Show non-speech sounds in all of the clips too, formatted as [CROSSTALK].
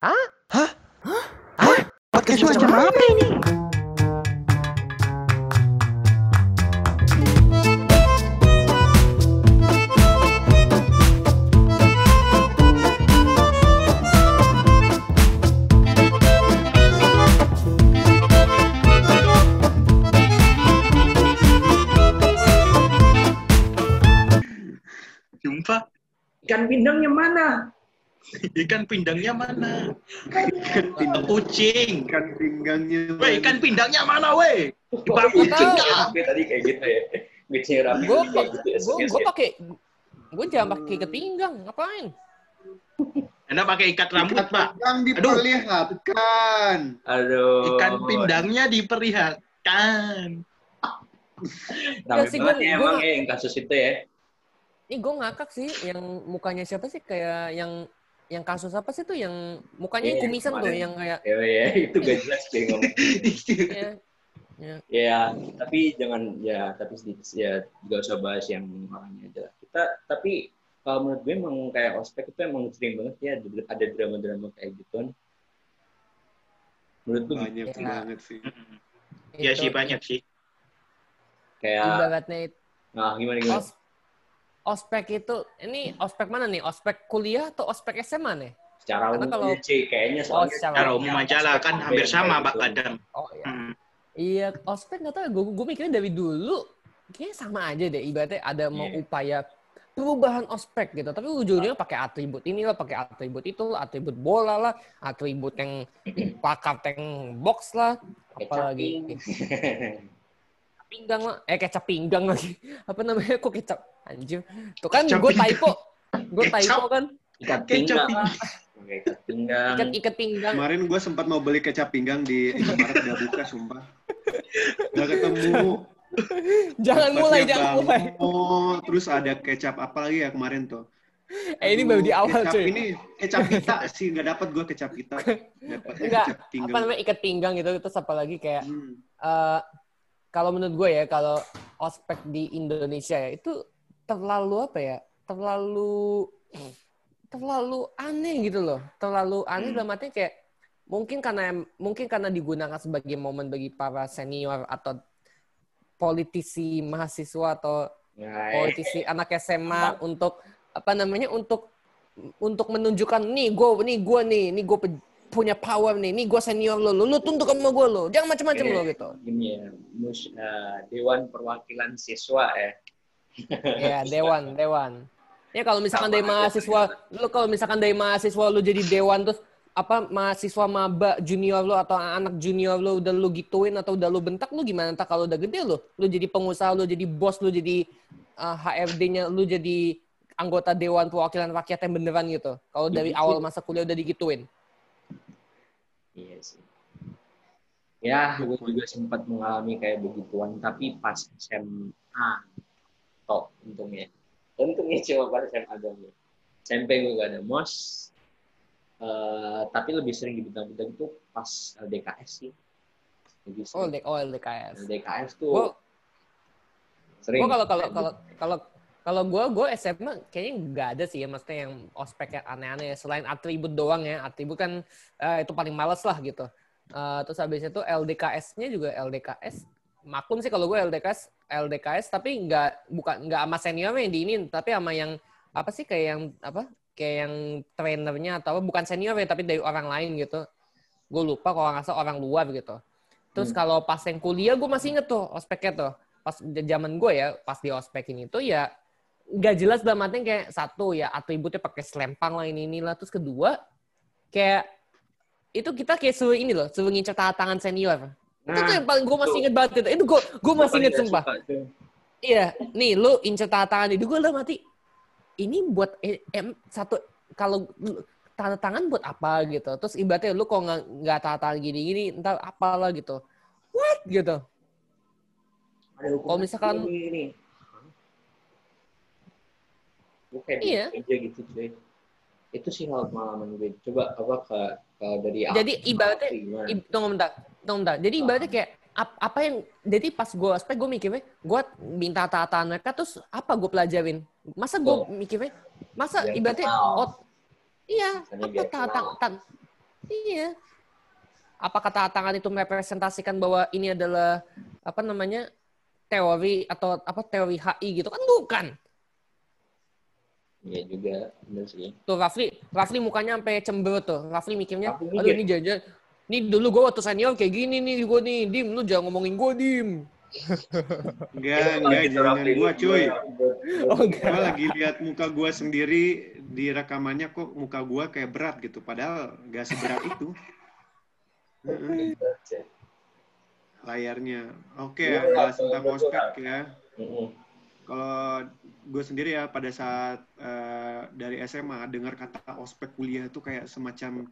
Hah? Hah? Hah? Podcast Macam macam apa ini? Sumpah, Ikan pindangnya mana? Ikan pindangnya mana? Ikan pindang. Kucing. Ikan pinggangnya. Weh, ikan pindangnya mana, weh? Di kucing tadi kayak gitu ya. Kucing rapi. gue gitu ya. gue gue pakai gue jangan pakai ikat pinggang ngapain Anda pakai ikat rambut, Pak. Yang diperlihatkan. Aduh. Ikan pindangnya diperlihatkan. Ya sih, gua- banget ya emang ya yang kasus itu ya. ini gue ngakak sih yang mukanya siapa sih kayak yang yang kasus apa sih tuh yang mukanya yang Iya, kumisan tuh yang kayak Ya, ya [LAUGHS] itu gak jelas kayak ngomong. ya, [LAUGHS] ya. Tapi jangan ya, tapi sedikit ya gak usah bahas yang orangnya aja. lah. Kita tapi kalau menurut gue emang kayak ospek itu emang sering banget ya ada, drama-drama kayak gituan. Menurut gue Banyak Ya. banget sih. Ya Itu sih, banyak sih. kayak ibaratnya itu nah gimana gimana? os, ospek itu ini ospek mana nih ospek kuliah atau ospek SMA nih Secara umum kalau- aja sih kayaknya soalnya secara Secara umum aja lah, kan hampir sama, Pak Gitu. Kadam. oh iya Hmm. Iya, ospek nggak tahu ya. Gue gue mikirnya dari dulu kayaknya sama aja deh. Ibaratnya ada mau Iya. upaya perubahan ospek gitu. Tapi ujungnya pakai atribut inilah, pakai atribut itu, atribut bola lah, atribut yang [CLEARS THROAT] plakat yang box lah, apalagi pinggang lah, eh kecap pinggang lagi. [LAUGHS] Apa namanya? Kok kecap? Anjir. Tuh kan gue typo. Gue typo kan. ikat Kecap pinggang. ikat pinggang. Ikat ikat pinggang. Kemarin gue sempat mau beli kecap pinggang di Indomaret udah buka, sumpah. Gak ketemu. Jangan mulai, jangan mulai. Oh, terus ada kecap apa lagi ya kemarin tuh? Eh ini baru di awal kecap cuy. ini kecap pita sih, nggak dapat gue kecap pita. Dapatnya Enggak, kecap pinggang. apa namanya ikat pinggang gitu terus apalagi kayak Hmm. eh kalau menurut gue ya kalau ospek di Indonesia ya itu terlalu apa ya terlalu terlalu aneh gitu loh. Terlalu aneh Hmm. dalam artinya kayak mungkin karena mungkin karena digunakan sebagai momen bagi para senior atau politisi mahasiswa atau politisi anak SMA untuk apa namanya untuk untuk menunjukkan nih gue nih gue nih nih gue punya power nih nih gue senior lo lo, lo tunduk sama gue lo. Jangan macam-macam lo gitu. Gini ya, mus, eh, Dewan Perwakilan Siswa ya. [LAUGHS] ya dewan dewan. Ya kalau misalkan dari mahasiswa lo kalau misalkan dari mahasiswa lo jadi dewan terus apa mahasiswa maba junior lo atau anak junior lo udah lo gituin atau udah lo bentak lo gimana? Ntar kalau udah gede lo lo jadi pengusaha lo jadi bos lo jadi uh, HRD-nya lo jadi anggota dewan perwakilan rakyat yang beneran gitu. Kalau dari awal masa kuliah udah digituin. Iya sih. Ya, gue juga sempat mengalami kayak begituan, tapi pas SMA, tok untungnya. Untungnya cuma pas SMA doang. ya. SMP gue gak ada mos, Eh, tapi lebih sering dibintang-bintang itu pas LDKS sih. Lebih oh sering. Oh LDKS LDKS tuh gue sering. Gua kalau kalau kalau kalau kalau gue gue SMA kayaknya nggak ada sih ya maksudnya yang ospek yang aneh-aneh ya. selain atribut doang ya atribut kan eh, itu paling males lah gitu Eh, terus habis itu LDKS-nya juga LDKS maklum sih kalau gue LDKS LDKS tapi nggak bukan nggak sama seniornya yang diinin tapi sama yang apa sih kayak yang apa kayak yang trainernya atau apa, bukan senior ya tapi dari orang lain gitu. Gue lupa kalau nggak salah orang luar gitu. Terus Hmm. kalau pas yang kuliah gue masih inget tuh ospeknya tuh. Pas zaman gue ya pas di ospekin itu ya nggak jelas dalam artinya kayak satu ya atributnya pakai selempang lah ini inilah terus kedua kayak itu kita kayak suruh ini loh suruh ngincer tangan senior itu tuh yang paling gue masih inget banget itu. Itu gue gue masih inget sumpah. iya nih lu incer tanda tangan itu gue udah mati. Ini buat eh, em, satu kalau tanda tangan buat apa gitu? Terus ibaratnya lu kok nggak tanda tangan gini gini entar apalah gitu. What? Gitu. Kalau misalkan- ini, gue kayak Iya. aja gitu. Itu sih hal pengalaman gue. Coba apa ke, ke dari Jadi ibaratnya-? I- tunggu bentar, tunggu bentar. Jadi ibaratnya kayak ap- apa yang jadi pas gue ospek gue mikirnya gue minta tata mereka terus apa gue pelajarin masa gue Betul. mikirnya masa Biar ibaratnya kenal. oh iya Misalnya apa biar tata Iya. Apa kata tangan itu merepresentasikan bahwa ini adalah apa namanya teori atau apa teori HI gitu kan bukan. Iya juga, bener sih. Tuh Rafli, Rafli mukanya sampai cemberut tuh. Rafli mikirnya, Rafli aduh ini jangan ini dulu gue waktu senior kayak gini nih gue nih, Dim, lu jangan ngomongin gue, Dim. [LAUGHS] Enggak, enggak, jangan gua cuy. Oh, enggak. Gua lagi lihat muka gua sendiri di rekamannya kok muka gua kayak berat gitu. Padahal gak seberat itu. Heeh, layarnya. Oke, Iya, bahas tentang ospek betul. ya. Mm-mm. Kalau gue sendiri ya pada saat eh, dari SMA dengar kata ospek kuliah itu kayak semacam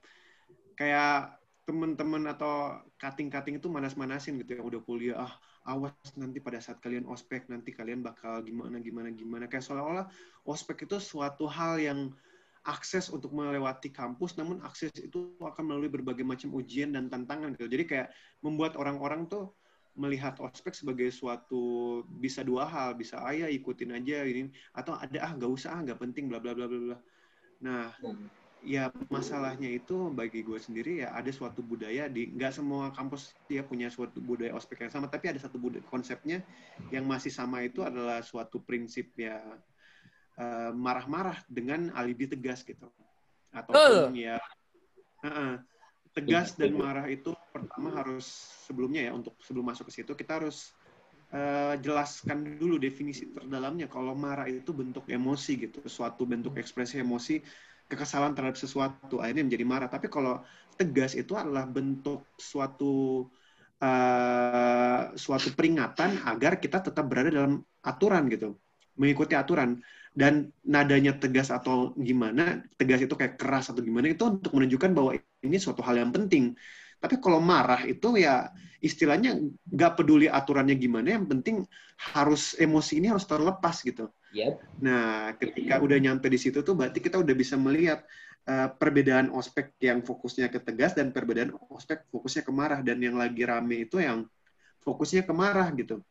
kayak teman-teman atau kating-kating itu manas-manasin gitu ya. Udah kuliah ah awas nanti pada saat kalian ospek nanti kalian bakal gimana gimana gimana. Kayak seolah-olah ospek itu suatu hal yang akses untuk melewati kampus namun akses itu akan melalui berbagai macam ujian dan tantangan gitu. Jadi kayak membuat orang-orang tuh melihat ospek sebagai suatu bisa dua hal bisa ah ya ikutin aja ini atau ada ah nggak usah ah nggak penting bla bla bla bla bla. Nah ya masalahnya itu bagi gue sendiri ya ada suatu budaya di nggak semua kampus dia punya suatu budaya ospek yang sama tapi ada satu budaya konsepnya yang masih sama itu adalah suatu prinsip ya eh, marah-marah dengan alibi tegas gitu. Ataupun ya eh-eh, tegas dan marah itu pertama harus sebelumnya ya untuk sebelum masuk ke situ kita harus eh, jelaskan dulu definisi terdalamnya. Kalau marah itu bentuk emosi gitu suatu bentuk ekspresi emosi kekesalan terhadap sesuatu akhirnya menjadi marah. Tapi kalau tegas itu adalah bentuk suatu eh, suatu peringatan agar kita tetap berada dalam aturan gitu mengikuti aturan dan nadanya tegas atau gimana tegas itu kayak keras atau gimana itu untuk menunjukkan bahwa ini suatu hal yang penting tapi kalau marah itu ya istilahnya nggak peduli aturannya gimana yang penting harus emosi ini harus terlepas gitu Yap. Nah, ketika udah nyampe di situ tuh berarti kita udah bisa melihat uh, perbedaan ospek yang fokusnya ke tegas dan perbedaan ospek fokusnya ke marah dan yang lagi rame itu yang fokusnya ke marah gitu.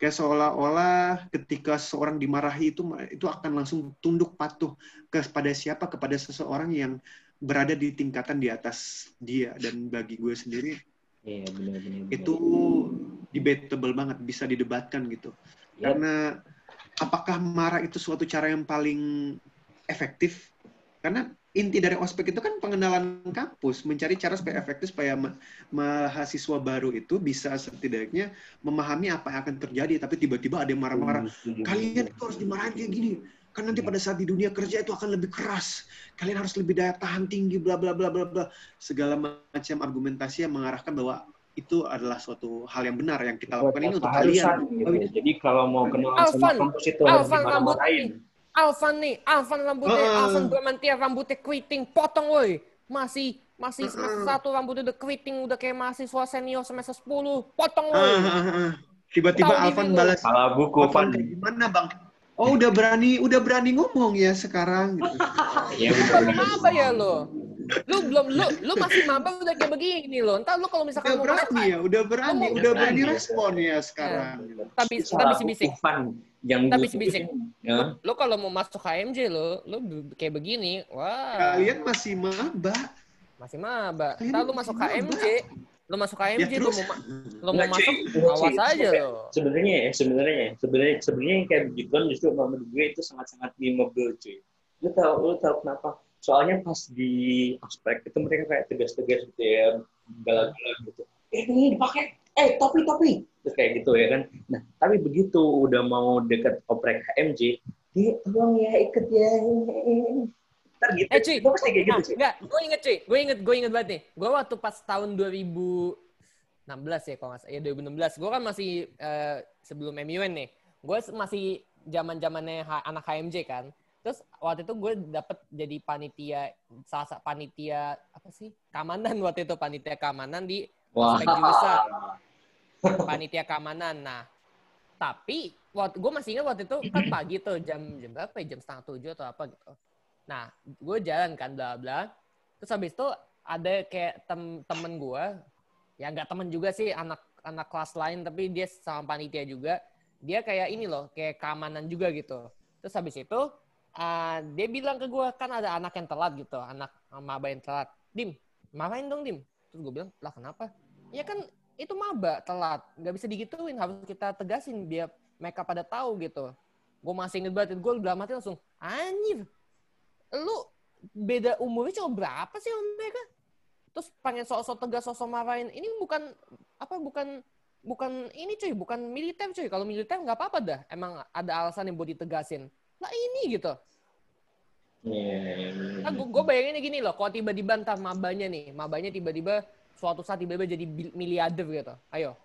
Kayak seolah-olah ketika seorang dimarahi itu itu akan langsung tunduk patuh kepada siapa kepada seseorang yang berada di tingkatan di atas dia dan bagi gue sendiri Iya, benar-benar. itu debatable banget bisa didebatkan gitu Yap. karena apakah marah itu suatu cara yang paling efektif karena inti dari ospek itu kan pengenalan kampus mencari cara supaya efektif supaya ma- mahasiswa baru itu bisa setidaknya memahami apa yang akan terjadi tapi tiba-tiba ada yang marah-marah Setuju. kalian itu harus dimarahin kayak gini kan nanti pada saat di dunia kerja itu akan lebih keras kalian harus lebih daya tahan tinggi bla bla bla bla bla segala macam argumentasi yang mengarahkan bahwa itu adalah suatu hal yang benar yang kita lakukan ini untuk kalian gitu. Jadi kalau mau kenal sama kampus itu harus dimarah-marahin. Alvan nih, Alvan rambutnya, Heeh. Alvan bermantia rambutnya keriting, potong woi. Masih masih semester satu rambutnya udah keriting, udah kayak mahasiswa senior semester 10, potong woi. tiba-tiba Alvan balas Salah buku, Alvan kayak gimana bang oh udah berani udah berani ngomong ya sekarang [LAUGHS] gitu. Ya, Lu udah, maba ya lo? Lu belum lu lu masih maba udah kayak begini lo. Entar lu kalau udah misalkan mau masuk berani ya udah berani udah berani Berani. respon ya sekarang tapi Salah tapi bisik-bisik. Yang Tapi itu, ya. Lu kalau mau masuk HMJ lo, b- kayak begini, wah. kalian masih maba Masih maba. Lu masih masuk. HMJ, lu masuk ya HMJ lu terus mau ma- lu mau masuk awas aja lo. Sebenarnya ya, sebenarnya ya, sebenarnya sebenarnya yang kayak begituan justru menurut gue itu sangat-sangat memeable cuy. Lu tahu lu tahu kenapa? Soalnya pas di ospek itu mereka kayak tegas-tegas gitu ya, galak-galak gitu. Eh ini dipakai, eh topi topi, terus kayak gitu ya kan. Nah tapi begitu udah mau deket oprek HMJ, dia tolong ya ikut ya. Ntar gitu, Eh cuy, gue pasti kayak gitu cuy. enggak, gue inget cuy, gue inget, gue inget banget nih. Gue waktu pas tahun 2016 ya kalau nggak salah, ya 2016. Gue kan masih eh, sebelum MUN nih. Gue masih zaman zamannya anak HMJ kan. Terus waktu itu gue dapet jadi panitia, salah satu panitia apa sih? Keamanan waktu itu panitia keamanan di Wah. jurusan. [LAUGHS] Panitia keamanan. Nah, tapi waktu gue masih ingat waktu itu kan pagi tuh jam jam berapa ya? Jam setengah tujuh atau apa gitu. Nah, gue jalan kan bla bla. Terus habis itu ada kayak tem temen gue, ya nggak temen juga sih anak anak kelas lain tapi dia sama panitia juga. Dia kayak ini loh, kayak keamanan juga gitu. Terus habis itu ah, dia bilang ke gue kan ada anak yang telat gitu, anak maba yang telat. Dim, marahin dong Dim. Terus gue bilang, lah kenapa? Ya kan itu maba telat, nggak bisa digituin, harus kita tegasin biar mereka pada tahu gitu. Gue masih inget banget, gue dalam hati langsung, anjir, lu beda umurnya cuma berapa sih sama mereka? Terus pengen sok-sok tegas, sok-sok marahin. Ini bukan apa bukan bukan ini cuy, bukan militer cuy. Kalau militer nggak apa-apa dah. Emang ada alasan yang buat ditegasin. Lah ini gitu. Iya. Nah, gue bayanginnya gini loh, kalau tiba-tiba ntar mabanya nih, mabanya tiba-tiba suatu saat tiba-tiba jadi miliarder gitu. Ayo.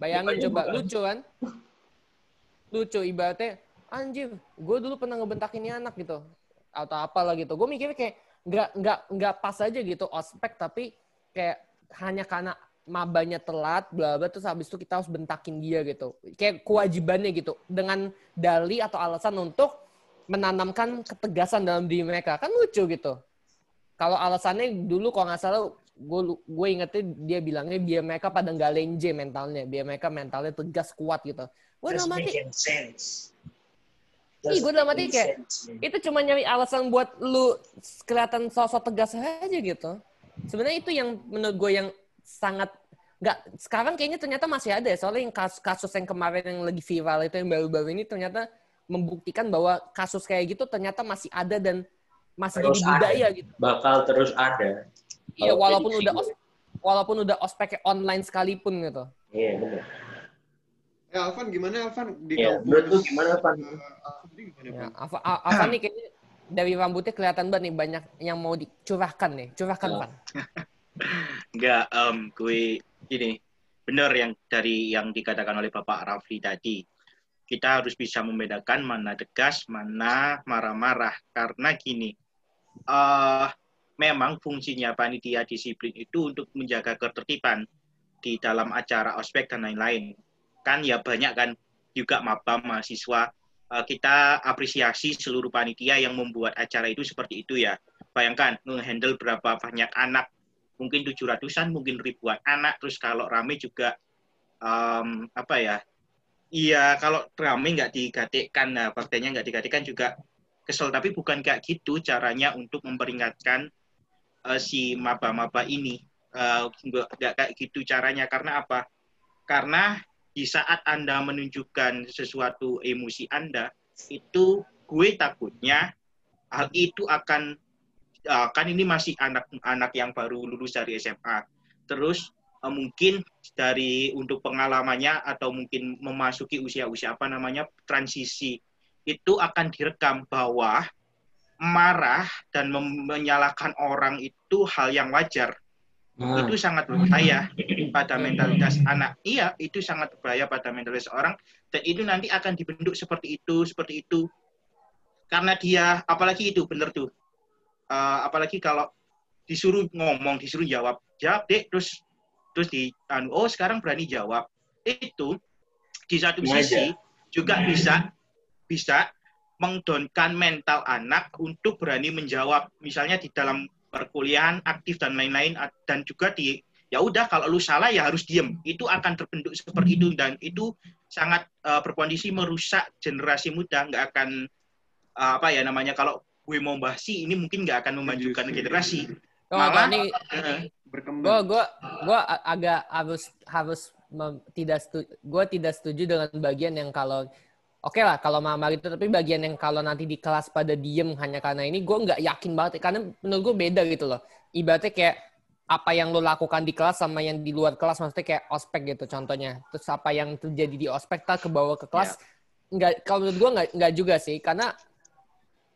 Bayangin Gimana, coba, lucu kan? Lucu ibaratnya, anjir, gue dulu pernah ngebentakin ini anak gitu. Atau apalah gitu. Gue mikirnya kayak, nggak nggak nggak pas aja gitu ospek tapi kayak hanya karena mabanya telat bla bla terus habis itu kita harus bentakin dia gitu kayak kewajibannya gitu dengan dali atau alasan untuk menanamkan ketegasan dalam diri mereka. Kan lucu gitu. Kalau alasannya dulu kalau nggak salah gue gue ingetnya dia bilangnya biar mereka pada nggak lenje mentalnya. Biar mereka mentalnya tegas kuat gitu. Gue dalam hati. Ih, gua dalam hati kayak, sense, itu cuma nyari alasan buat lu kelihatan sosok tegas aja gitu. Sebenarnya itu yang menurut gue yang sangat nggak sekarang kayaknya ternyata masih ada ya. Soalnya yang kasus, kasus yang kemarin yang lagi viral itu yang baru-baru ini ternyata membuktikan bahwa kasus kayak gitu ternyata masih ada dan masih Terus jadi budaya ada. gitu. Bakal terus ada. Iya walaupun udah os, walaupun udah ospeknya online sekalipun gitu. Iya benar. Eh, Alvan gimana Alvan di Ya, kampus? menurut gimana, Van? eh, Alvan gimana, Ya, Van? apa, a- apa nih kayaknya dari rambutnya kelihatan banget nih banyak yang mau dicurahkan nih. Curahkan, Ya. Pan. [LAUGHS] Enggak, em, gue ini benar yang dari yang dikatakan oleh Bapak Rafli tadi. Kita harus bisa membedakan mana tegas, mana marah-marah. Karena gini, eh memang fungsinya panitia disiplin itu untuk menjaga ketertiban di dalam acara ospek dan lain-lain. Kan ya banyak kan juga maba mahasiswa. Eh, kita apresiasi seluruh panitia yang membuat acara itu seperti itu ya. Bayangkan menghandle berapa banyak anak mungkin tujuh ratusan, mungkin ribuan anak. Terus kalau rame juga em, apa ya? Iya, kalau rame nggak digatikkan, nah partainya nggak digatikkan juga kesel. Tapi bukan kayak gitu caranya untuk memperingatkan eh, si maba-maba ini. Nggak nggak kayak gitu caranya. Karena apa? Karena di saat Anda menunjukkan sesuatu emosi Anda, itu gue takutnya hal itu akan uh, kan ini masih anak-anak yang baru lulus dari SMA. Terus uh, mungkin dari untuk pengalamannya atau mungkin memasuki usia-usia apa namanya transisi itu akan direkam bahwa marah dan menyalahkan orang itu hal yang wajar. Nah, Itu sangat berbahaya pada mentalitas anak. Iya, itu sangat berbahaya pada mentalitas orang dan itu nanti akan dibentuk seperti itu, seperti itu. Karena dia apalagi itu benar tuh Eh, apalagi kalau disuruh ngomong, disuruh jawab, jawab deh, terus terus di anu, oh sekarang berani jawab. Itu di satu sisi juga bisa bisa mengdownkan mental anak untuk berani menjawab, misalnya di dalam perkuliahan aktif dan lain-lain dan juga di ya udah kalau lu salah ya harus diem. Itu akan terbentuk seperti itu dan itu sangat eh, berkondisi merusak generasi muda, nggak akan eh, apa ya namanya kalau gue mau bahas sih ini mungkin nggak akan memajukan Setuju, generasi. Oh, Malah- nih Heeh. Berkembang. gue gua gua agak harus harus mem- tidak setuju gue tidak setuju dengan bagian yang kalau oke lah kalau mamar itu tapi bagian yang kalau nanti di kelas pada diem hanya karena ini gue nggak yakin banget. Karena menurut gue beda gitu loh. Ibaratnya kayak apa yang lo lakukan di kelas sama yang di luar kelas maksudnya kayak ospek gitu contohnya. Terus apa yang terjadi di ospek tak ke bawah ke kelas. Nggak kalau menurut gue nggak nggak juga sih. Karena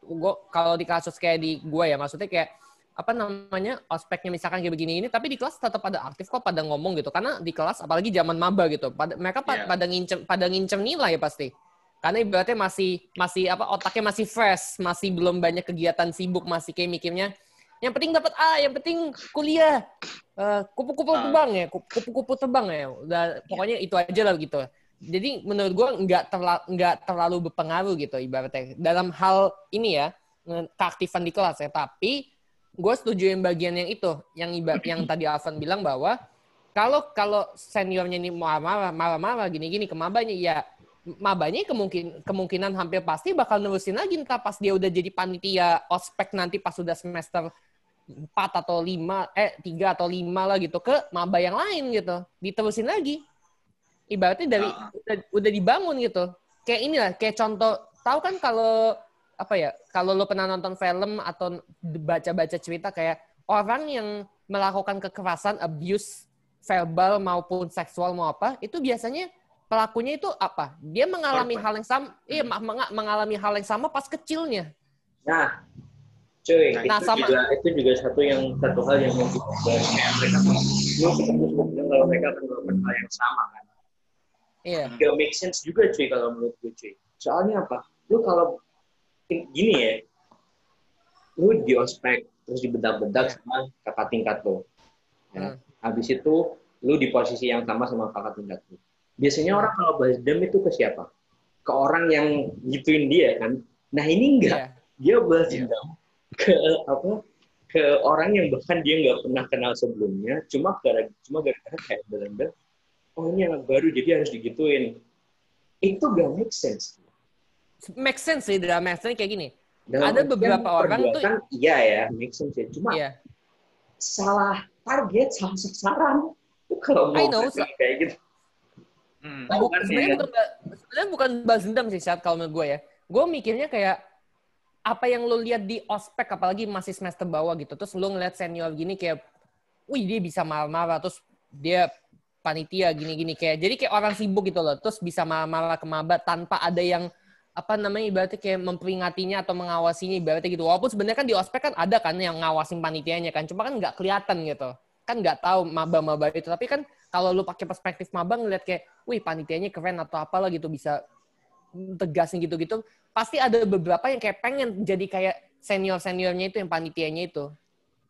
gue kalau di kasus kayak di gue ya maksudnya kayak apa namanya ospeknya misalkan kayak begini ini tapi di kelas tetap pada aktif kok pada ngomong gitu. Karena di kelas apalagi zaman maba gitu pada mereka pa- Iya. pada ngincem pada ngincem nilai pasti. Karena ibaratnya masih masih apa otaknya masih fresh masih belum banyak kegiatan sibuk masih kayak mikirnya yang penting dapat A yang penting kuliah. Eh, kupu-kupu Ah. terbang ya kupu- kupu-kupu terbang ya. Udah pokoknya itu aja lah gitu. Jadi menurut gua nggak terlalu nggak terlalu berpengaruh gitu ibaratnya. Dalam hal ini ya keaktifan di kelas ya tapi gue setuju yang bagian yang itu yang iba, yang [CLEARS THROAT] tadi Alvan bilang bahwa kalau kalau seniornya ini marah-marah gini-gini ke mabanya ya mabanya kemungkin kemungkinan hampir pasti bakal nerusin lagi entah pas dia udah jadi panitia ospek nanti pas sudah semester empat atau lima eh tiga atau lima lah gitu ke maba yang lain gitu. Diterusin lagi. Ibaratnya dari Ah. udah, udah dibangun gitu. Kayak inilah kayak contoh tahu kan kalau apa ya kalau lo pernah nonton film atau baca-baca cerita kayak orang yang melakukan kekerasan abuse verbal maupun seksual mau apa itu biasanya pelakunya itu apa dia mengalami Korban. hal yang sama iya ma- menga- mengalami hal yang sama pas kecilnya Nah, cuy, Nah, itu sama. juga itu juga satu yang satu hal yang mau kita bahas. kayak mereka kalau mereka akan melakukan hal yang sama kan. iya Gak make sense juga cuy kalau menurut gue cuy. Soalnya apa? Lu kalau gini ya, lu di ospek terus dibedak-bedak sama kakak tingkat lo. Ya. Hmm. Habis itu lu di posisi yang sama sama kakak tingkat lu. Biasanya orang kalau bahas dendam itu ke siapa? Ke orang yang gituin dia kan. Nah ini enggak iya dia balas Iya. dendam ke apa ke orang yang bahkan dia nggak pernah kenal sebelumnya cuma gara cuma gara-gara kayak bener oh ini anak baru jadi harus digituin itu gak make sense make sense sih dalam artian kayak gini Dalam Ada beberapa orang tuh- iya ya make sense ya cuma iya salah target salah sasaran Itu kalau I mau know, kayak gitu Hmm. Kan sebenarnya ya? bukan sebenarnya bukan balas dendam sih saat kalau menurut gue ya gue mikirnya kayak apa yang lo lihat di ospek apalagi masih semester bawah gitu terus lo ngeliat senior gini kayak wih dia bisa marah-marah terus dia panitia gini-gini kayak jadi kayak orang sibuk gitu loh terus bisa marah-marah ke maba tanpa ada yang apa namanya ibaratnya kayak memperingatinya atau mengawasinya ibaratnya gitu. Walaupun sebenarnya kan di ospek kan ada kan yang ngawasin panitianya kan cuma kan nggak kelihatan gitu. Kan nggak tahu maba-maba itu. Tapi kan kalau lu pakai perspektif maba ngeliat kayak wih panitianya keren atau apalah gitu bisa tegasin gitu-gitu pasti ada beberapa yang kayak pengen jadi kayak senior seniornya itu yang panitianya itu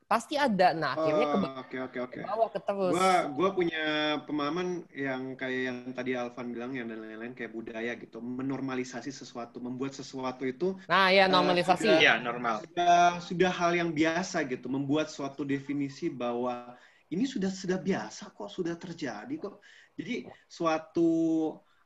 pasti ada nah akhirnya ke Oh, Oke oke oke. bawah ke terus Gua gua punya pemahaman yang kayak yang tadi Alvan bilang yang dan lain-lain kayak budaya gitu, menormalisasi sesuatu, membuat sesuatu itu nah ya normalisasi sudah- Iya, normal. sudah sudah hal yang biasa gitu, membuat suatu definisi bahwa ini sudah sudah biasa kok, sudah terjadi kok. Jadi suatu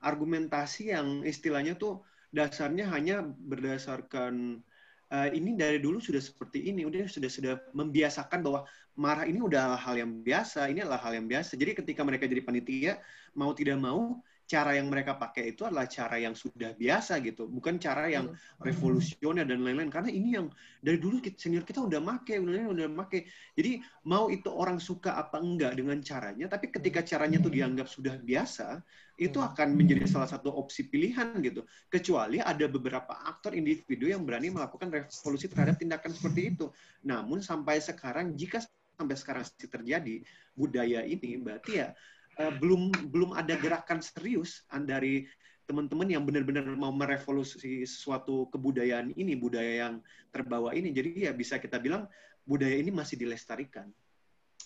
argumentasi yang istilahnya tuh dasarnya hanya berdasarkan eh, ini dari dulu sudah seperti ini, udah sudah sudah membiasakan bahwa marah ini udah hal yang biasa, ini adalah hal yang biasa. Jadi ketika mereka jadi panitia, mau tidak mau cara yang mereka pakai itu adalah cara yang sudah biasa gitu, bukan cara yang revolusioner dan lain-lain. Karena ini yang dari dulu kita- senior kita udah make, udah udah make. Jadi mau itu orang suka apa enggak dengan caranya, tapi ketika caranya itu dianggap sudah biasa, itu akan menjadi salah satu opsi pilihan gitu. Kecuali ada beberapa aktor individu yang berani melakukan revolusi terhadap tindakan seperti itu. Namun sampai sekarang jika sampai sekarang masih terjadi budaya ini, berarti ya eh, belum belum ada gerakan serius dari teman-teman yang benar-benar mau merevolusi suatu kebudayaan ini, budaya yang terbawa ini. Jadi ya bisa kita bilang budaya ini masih dilestarikan.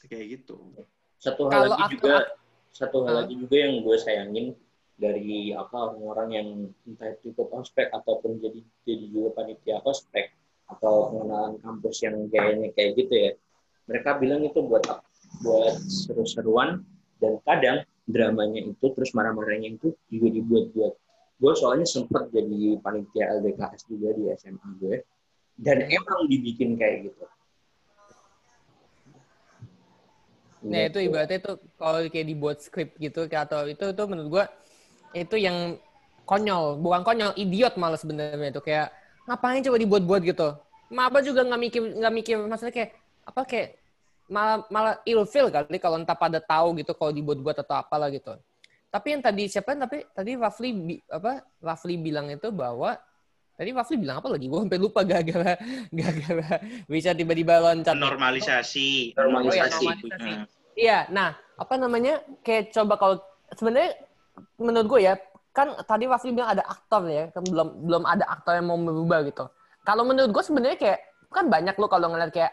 Kayak gitu. satu hal Kalau lagi aku- juga satu hal lagi juga yang gue sayangin dari apa orang-orang yang entah itu ikut ospek ataupun jadi jadi juga panitia ospek atau pengenalan kampus yang kayaknya kayak gitu ya mereka bilang itu buat buat seru-seruan dan kadang dramanya itu terus marah-marahnya itu juga dibuat-buat. Gue soalnya sempat jadi panitia LDKS juga di SMA gue dan emang dibikin kayak gitu. Nah itu ibaratnya tuh kalau kayak dibuat skrip gitu atau itu itu menurut gua itu yang konyol, bukan konyol, idiot malah sebenarnya itu kayak ngapain coba dibuat-buat gitu. Maba juga nggak mikir nggak mikir maksudnya kayak apa kayak malah malah ilfil kali kalau entah pada tahu gitu kalau dibuat-buat atau apalah gitu. Tapi yang tadi siapa tapi tadi Rafli bi- apa Rafli bilang itu bahwa tadi Rafli bilang apa lagi? Gua sampai lupa [LAUGHS] gara-gara gara-gara bisa tiba-tiba loncat. Normalisasi. Normalisasi. normalisasi. Hmm. Iya, nah apa namanya kayak coba kalau sebenarnya menurut gue ya kan tadi Rafli bilang ada aktor ya, kan belum belum ada aktor yang mau berubah gitu. Kalau menurut gue sebenarnya kayak kan banyak lo kalau ngeliat kayak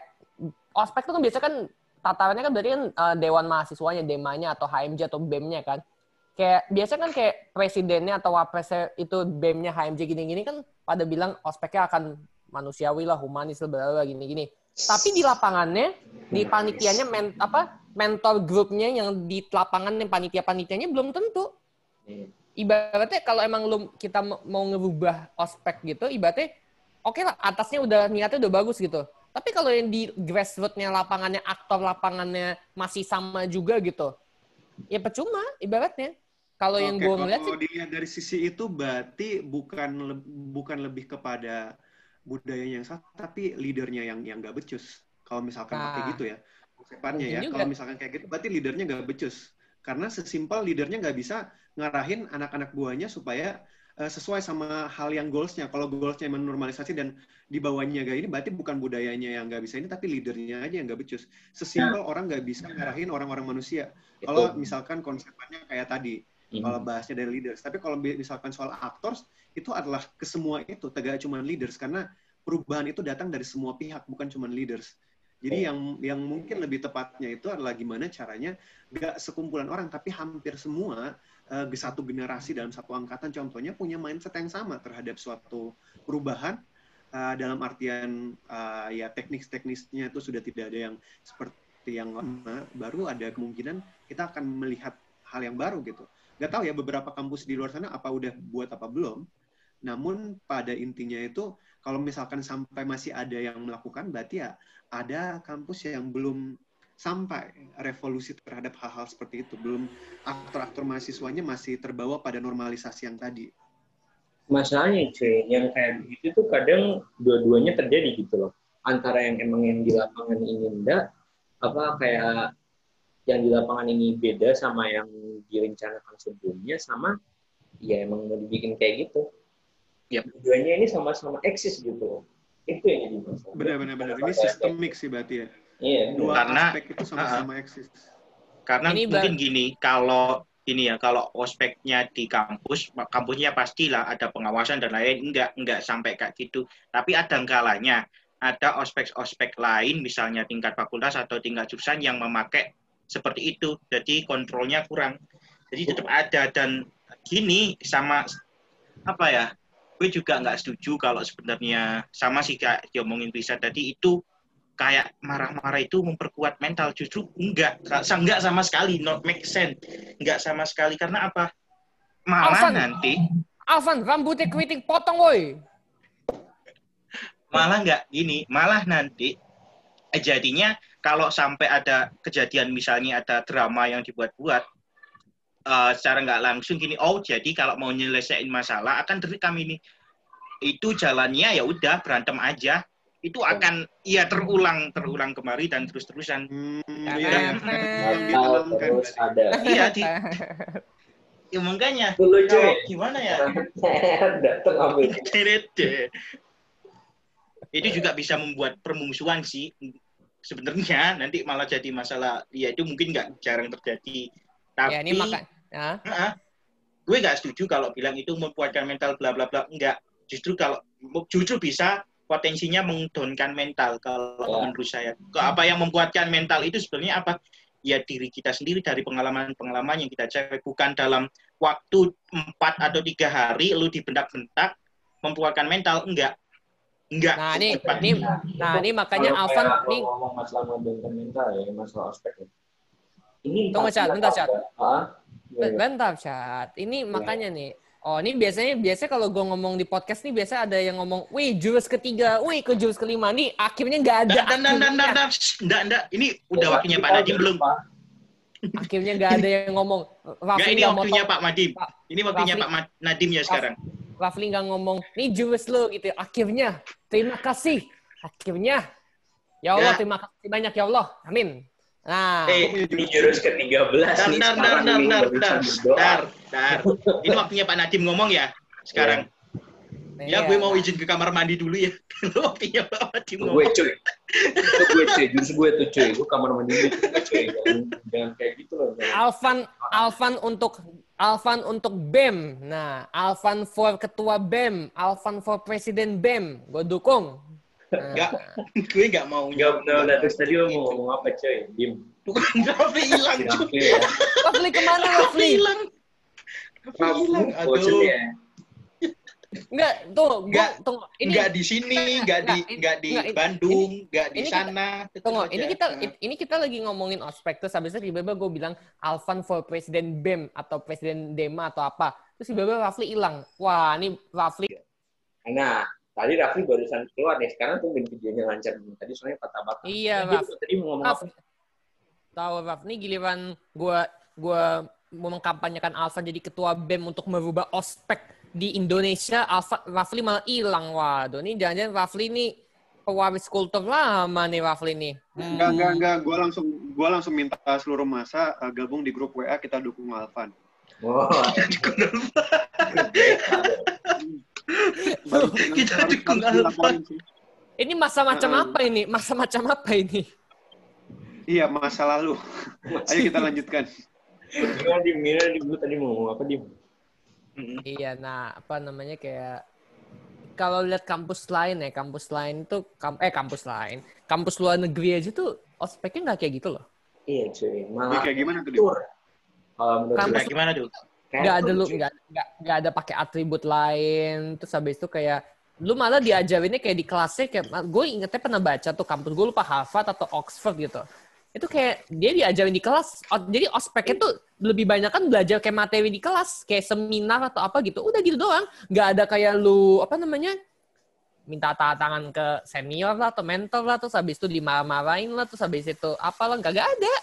ospek tuh kan biasanya kan tatarannya kan berarti kan eh, dewan mahasiswanya, demanya atau HMJ atau BEM-nya kan. Kayak biasa kan kayak presidennya atau wapresnya itu BEM-nya HMJ gini-gini kan pada bilang ospeknya akan manusiawi lah, humanis lah, gini-gini. Tapi di lapangannya, di panitianya men, apa mentor grupnya yang di lapangan yang panitia-panitianya belum tentu. Ibaratnya kalau emang lu kita mau ngerubah ospek gitu, ibaratnya oke lah atasnya udah niatnya udah bagus gitu. Tapi kalau yang di grassroots-nya lapangannya aktor lapangannya masih sama juga gitu. Ya percuma ibaratnya. Kalau yang gue ngeliat sih kalau dilihat dari sisi itu berarti bukan bukan lebih kepada budayanya yang salah, tapi leadernya yang yang nggak becus. Kalau misalkan Nah, pakai gitu ya, konsepnya ya. juga. Kalau misalkan kayak gitu, berarti leadernya nggak becus. Karena sesimpel leadernya nggak bisa ngarahin anak-anak buahnya supaya sesuai sama hal yang goalsnya. Kalau goalsnya emang normalisasi dan di bawahnya gak ini, berarti bukan budayanya yang nggak bisa ini, tapi leadernya aja yang nggak becus. Sesimpel orang nggak bisa ngarahin orang-orang manusia. Kalau misalkan konsepnya kayak tadi, Mhm. kalau bahasnya dari leaders. Tapi kalau misalkan soal actors, itu adalah ke semua itu, tegak cuma leaders. Karena perubahan itu datang dari semua pihak, bukan cuma leaders. Jadi yang yang mungkin lebih tepatnya itu adalah gimana caranya nggak sekumpulan orang, tapi hampir semua eh, satu generasi dalam satu angkatan contohnya punya mindset yang sama terhadap suatu perubahan eh, dalam artian eh, ya teknis-teknisnya itu sudah tidak ada yang seperti yang lama, baru ada kemungkinan kita akan melihat hal yang baru gitu. Nggak tahu ya beberapa kampus di luar sana apa udah buat apa belum. Namun pada intinya itu kalau misalkan sampai masih ada yang melakukan berarti ya ada kampus yang belum sampai revolusi terhadap hal-hal seperti itu. Belum aktor-aktor mahasiswanya masih terbawa pada normalisasi yang tadi. masalahnya cuy yang kayak begitu tuh kadang dua-duanya terjadi gitu loh antara yang emang yang di lapangan ini enggak apa kayak yang di lapangan ini beda sama yang direncanakan sebelumnya sama ya emang mau dibikin kayak gitu Yap. dua-duanya ini sama-sama eksis gitu loh itu yang jadi masalah Benar-benar benar. Ini sistemik sih berarti ya. Iya Dua Karena- aspek itu sama-sama eksis. Karena Ini mungkin bar- gini, kalau ini ya, kalau ospeknya di kampus, kampusnya pastilah ada pengawasan dan lain, enggak enggak sampai kayak gitu. Tapi ada kalanya ada ospek-ospek lain, misalnya tingkat fakultas atau tingkat jurusan yang memakai seperti itu, jadi kontrolnya kurang. Jadi tetap ada dan gini sama apa ya? Gue juga nggak setuju kalau sebenarnya sama sih kayak diomongin bisa tadi itu kayak marah-marah itu memperkuat mental. Justru enggak. Enggak sama sekali. Not make sense. Enggak sama sekali. Karena apa? Malah Alvan. nanti. Alvan, rambutnya keriting potong woi. malah enggak gini. Malah nanti eh, jadinya kalau sampai ada kejadian misalnya ada drama yang dibuat-buat eh, secara nggak langsung gini oh jadi kalau mau nyelesain masalah akan direkam ini. Itu jalannya ya udah berantem aja itu akan ya terulang terulang kemari dan terus terusan Hmm, Karena- iya, yang Nakal ditanamkan terus berarti. ada. Iya di [LAUGHS] ya makanya dulu kalau cuy gimana ya? [LAUGHS] Datang ambil itu juga bisa membuat permusuhan sih. Sebenarnya nanti malah jadi masalah. Ya itu mungkin nggak jarang terjadi. Tapi ya ini maka ya. Heeh. gue nggak setuju kalau bilang itu membuatkan mental bla bla bla. Enggak justru kalau justru bisa potensinya mengdownkan mental kalau Ya. menurut saya Ke- apa yang membuatkan mental itu sebenarnya apa ya diri kita sendiri dari pengalaman-pengalaman yang kita cari bukan dalam waktu empat atau tiga hari lu dibentak-bentak membuatkan mental enggak enggak Nah, ini ini nah ini makanya Kalau Alvan nih ngomong masalah membentuk mental ya masalah ospek ya. ini Tunggu, Chat, bentar, Chat. ah Ben- Bentar, Chat. Ini makanya nih. Oh, ini biasanya biasanya kalau gue ngomong di podcast nih biasa ada yang ngomong, "Wih, jurus ketiga, wih, ke jurus kelima." Nih akhirnya nggak ada. dan dan dan dan dan enggak enggak ini udah waktunya Pak Nadim belum Akhirnya nggak ada yang ngomong. enggak Rafli ini waktunya. Pak Madim ini waktunya Pak Nadim ya sekarang Rafli nggak ngomong, nih jurus lo gitu. Akhirnya, terima kasih. Akhirnya, ya Allah, Ya. terima kasih banyak ya Allah. Amin. Nah, eh ini jurus ke-13 dar nih dar dar sekarang dar ini dar nggak bisa dar berdoa. dar dar ini waktunya Pak Nadim ngomong ya sekarang iya. ya gue mau izin ke kamar mandi dulu ya [LAUGHS] waktunya Pak Nadim gue ngomong cuy itu gue cuy jurus gue tuh cuy gue kamar mandi dulu cuy jangan, jangan kayak gitu loh. Alvan Alvan untuk Alvan untuk BEM. Nah, Alvan for ketua BEM, Alvan for presiden BEM. Gue dukung. Nah, enggak gue [LAUGHS] enggak mau Enggak benar udah terus tadi lo mau ngomong apa cuy diem bukan [LAUGHS] Rafli hilang cuy. Rafli ya Rafli ke mana Rafli hilang Rafli hilang aduh Enggak, tuh, gua, Enggak, tunggu. Ini, enggak di sini enggak di Enggak, di enggak, Bandung enggak di ini kita- sana Tetep tunggu, aja. ini kita Nah. ini kita lagi ngomongin ospek terus habis itu tiba-tiba gue bilang Alvan for presiden BEM atau presiden Dema atau apa. Terus tiba-tiba Rafli hilang. Wah, ini Rafli nah Tadi Raffi barusan keluar nih, sekarang tuh videonya lancar. Tadi soalnya patah-patah. Iya, Raf. Tadi mau ngomong Raf, apa? tahu Raf, nih giliran gua gua mau mengkampanyekan Alfa jadi ketua BEM untuk merubah ospek di Indonesia, Alfa Rafli malah hilang. Waduh, nih jangan-jangan Rafli nih pewaris kultur lama nih Rafli nih. Hmm. Enggak, enggak, enggak. Gue langsung, gua langsung minta seluruh masa uh, gabung di grup WA kita dukung Alvan. Wah, [LAUGHS] Kita Harus- dukung sih. Ini masa macam Heeh. apa ini? Masa macam apa ini? Iya, masa lalu. Ayo kita lanjutkan. gimana di gimana di lu tadi mau ngomong apa di? Iya, nah apa namanya kayak kalau lihat kampus lain ya, kampus lain tuh kam eh kampus lain, kampus luar negeri aja tuh ospeknya nggak kayak gitu loh. Iya cuy, malah kayak gimana tuh? Kalau menurut Kampus- gimana tuh? Nggak ada lu nggak nggak ada pakai atribut lain. Terus habis itu kayak lu malah diajarinnya kayak di kelasnya kayak gue ingetnya pernah baca tuh kampus gue lupa Harvard atau Oxford gitu. Itu kayak dia diajarin di kelas. Jadi ospeknya tuh lebih banyak kan belajar kayak materi di kelas, kayak seminar atau apa gitu. Udah gitu doang. Nggak ada kayak lu apa namanya minta tangan ke senior lah atau mentor lah terus habis itu dimarah-marahin lah terus habis itu apalah nggak ada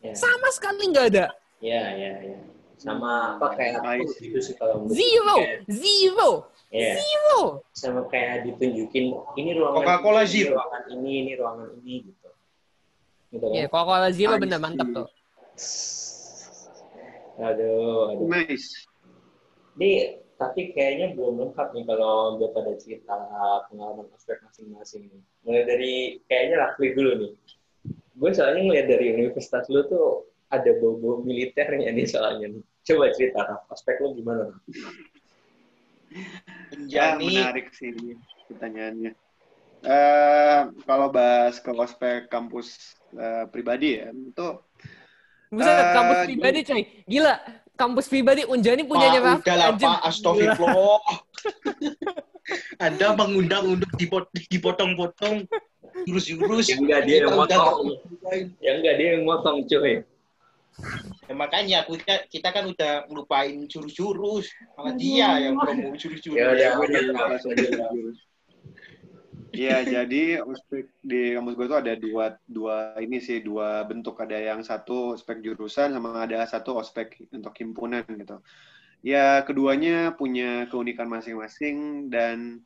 Ya, sama sekali nggak ada ya, ya, ya. Sama apa kayak aku gitu sih kalau zero kayak- zero Iya, zero sama kayak ditunjukin ini ruangan Coca-Cola ini, Zero. ruangan ini, ini ruangan ini gitu. Gitu kan? Iya, Coca-Cola Zero I bener see. mantap tuh. Aduh, aduh. Nice. Ini tapi kayaknya belum lengkap nih kalau gue pada cerita pengalaman ospek masing-masing. Mulai dari kayaknya Rafli dulu nih. Gue soalnya ngeliat dari universitas lu tuh ada bobo militernya nih soalnya nih. Coba cerita Raf, ospek lu gimana? Raf? Ya, Penjani. menarik sih ini pertanyaannya. Eh, kalau bahas ke ospek kampus eh, pribadi ya, itu Buset, Eh, kampus gini. pribadi coy. Gila, kampus pribadi Unjani punyanya Pak, Raffi, udahlah anjing. Pak, astagfirullah. [LAUGHS] Anda mengundang untuk dipot- dipotong-potong, jurus-jurus. Yang enggak dia yang udah motong. Yang enggak dia yang motong cuy. Ya, makanya kita, kita kan udah ngelupain jurus-jurus. Malah dia yang promo jurus-jurus. Ya satu jurus. Iya, jadi ospek di kampus gue tuh ada dua dua ini sih dua bentuk ada yang satu ospek jurusan sama ada satu ospek untuk himpunan gitu. Ya keduanya punya keunikan masing-masing dan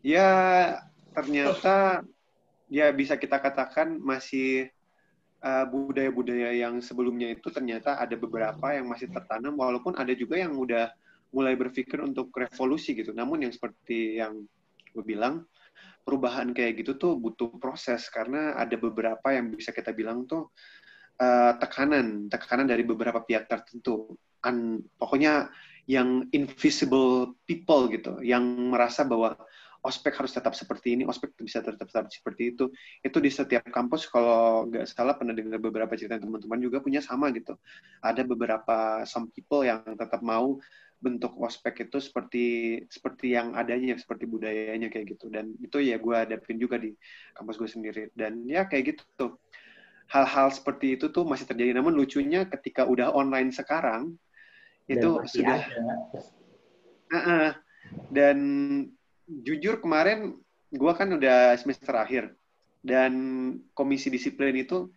ya ternyata ya bisa kita katakan masih uh, budaya-budaya yang sebelumnya itu ternyata ada beberapa yang masih tertanam walaupun ada juga yang udah mulai berpikir untuk revolusi gitu. Namun yang seperti yang gue bilang perubahan kayak gitu tuh butuh proses karena ada beberapa yang bisa kita bilang tuh uh, tekanan, tekanan dari beberapa pihak tertentu. An, pokoknya yang invisible people gitu, yang merasa bahwa ospek harus tetap seperti ini, ospek bisa tetap, tetap seperti itu. Itu di setiap kampus kalau nggak salah pernah dengar beberapa cerita teman-teman juga punya sama gitu. Ada beberapa some people yang tetap mau bentuk ospek itu seperti seperti yang adanya, seperti budayanya kayak gitu. Dan itu ya gue hadapin juga di kampus gue sendiri. Dan ya kayak gitu. Hal-hal seperti itu tuh masih terjadi. Namun lucunya ketika udah online sekarang, itu sudah ada. Uh-uh. Dan jujur kemarin gue kan udah semester akhir dan komisi disiplin itu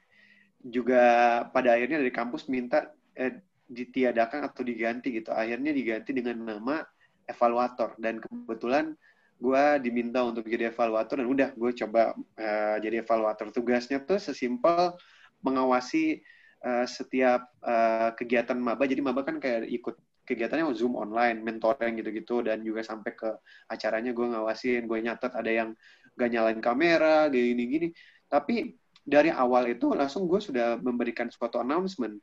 juga pada akhirnya dari kampus minta eh, ditiadakan atau diganti gitu. Akhirnya diganti dengan nama evaluator dan kebetulan gue diminta untuk jadi evaluator dan udah gue coba eh, jadi evaluator. Tugasnya tuh sesimpel mengawasi eh, setiap eh, kegiatan maba. Jadi maba kan kayak ikut kegiatannya Zoom online, mentoring gitu-gitu, dan juga sampai ke acaranya gue ngawasin, gue nyatet ada yang gak nyalain kamera, gini-gini. Tapi dari awal itu langsung gue sudah memberikan suatu announcement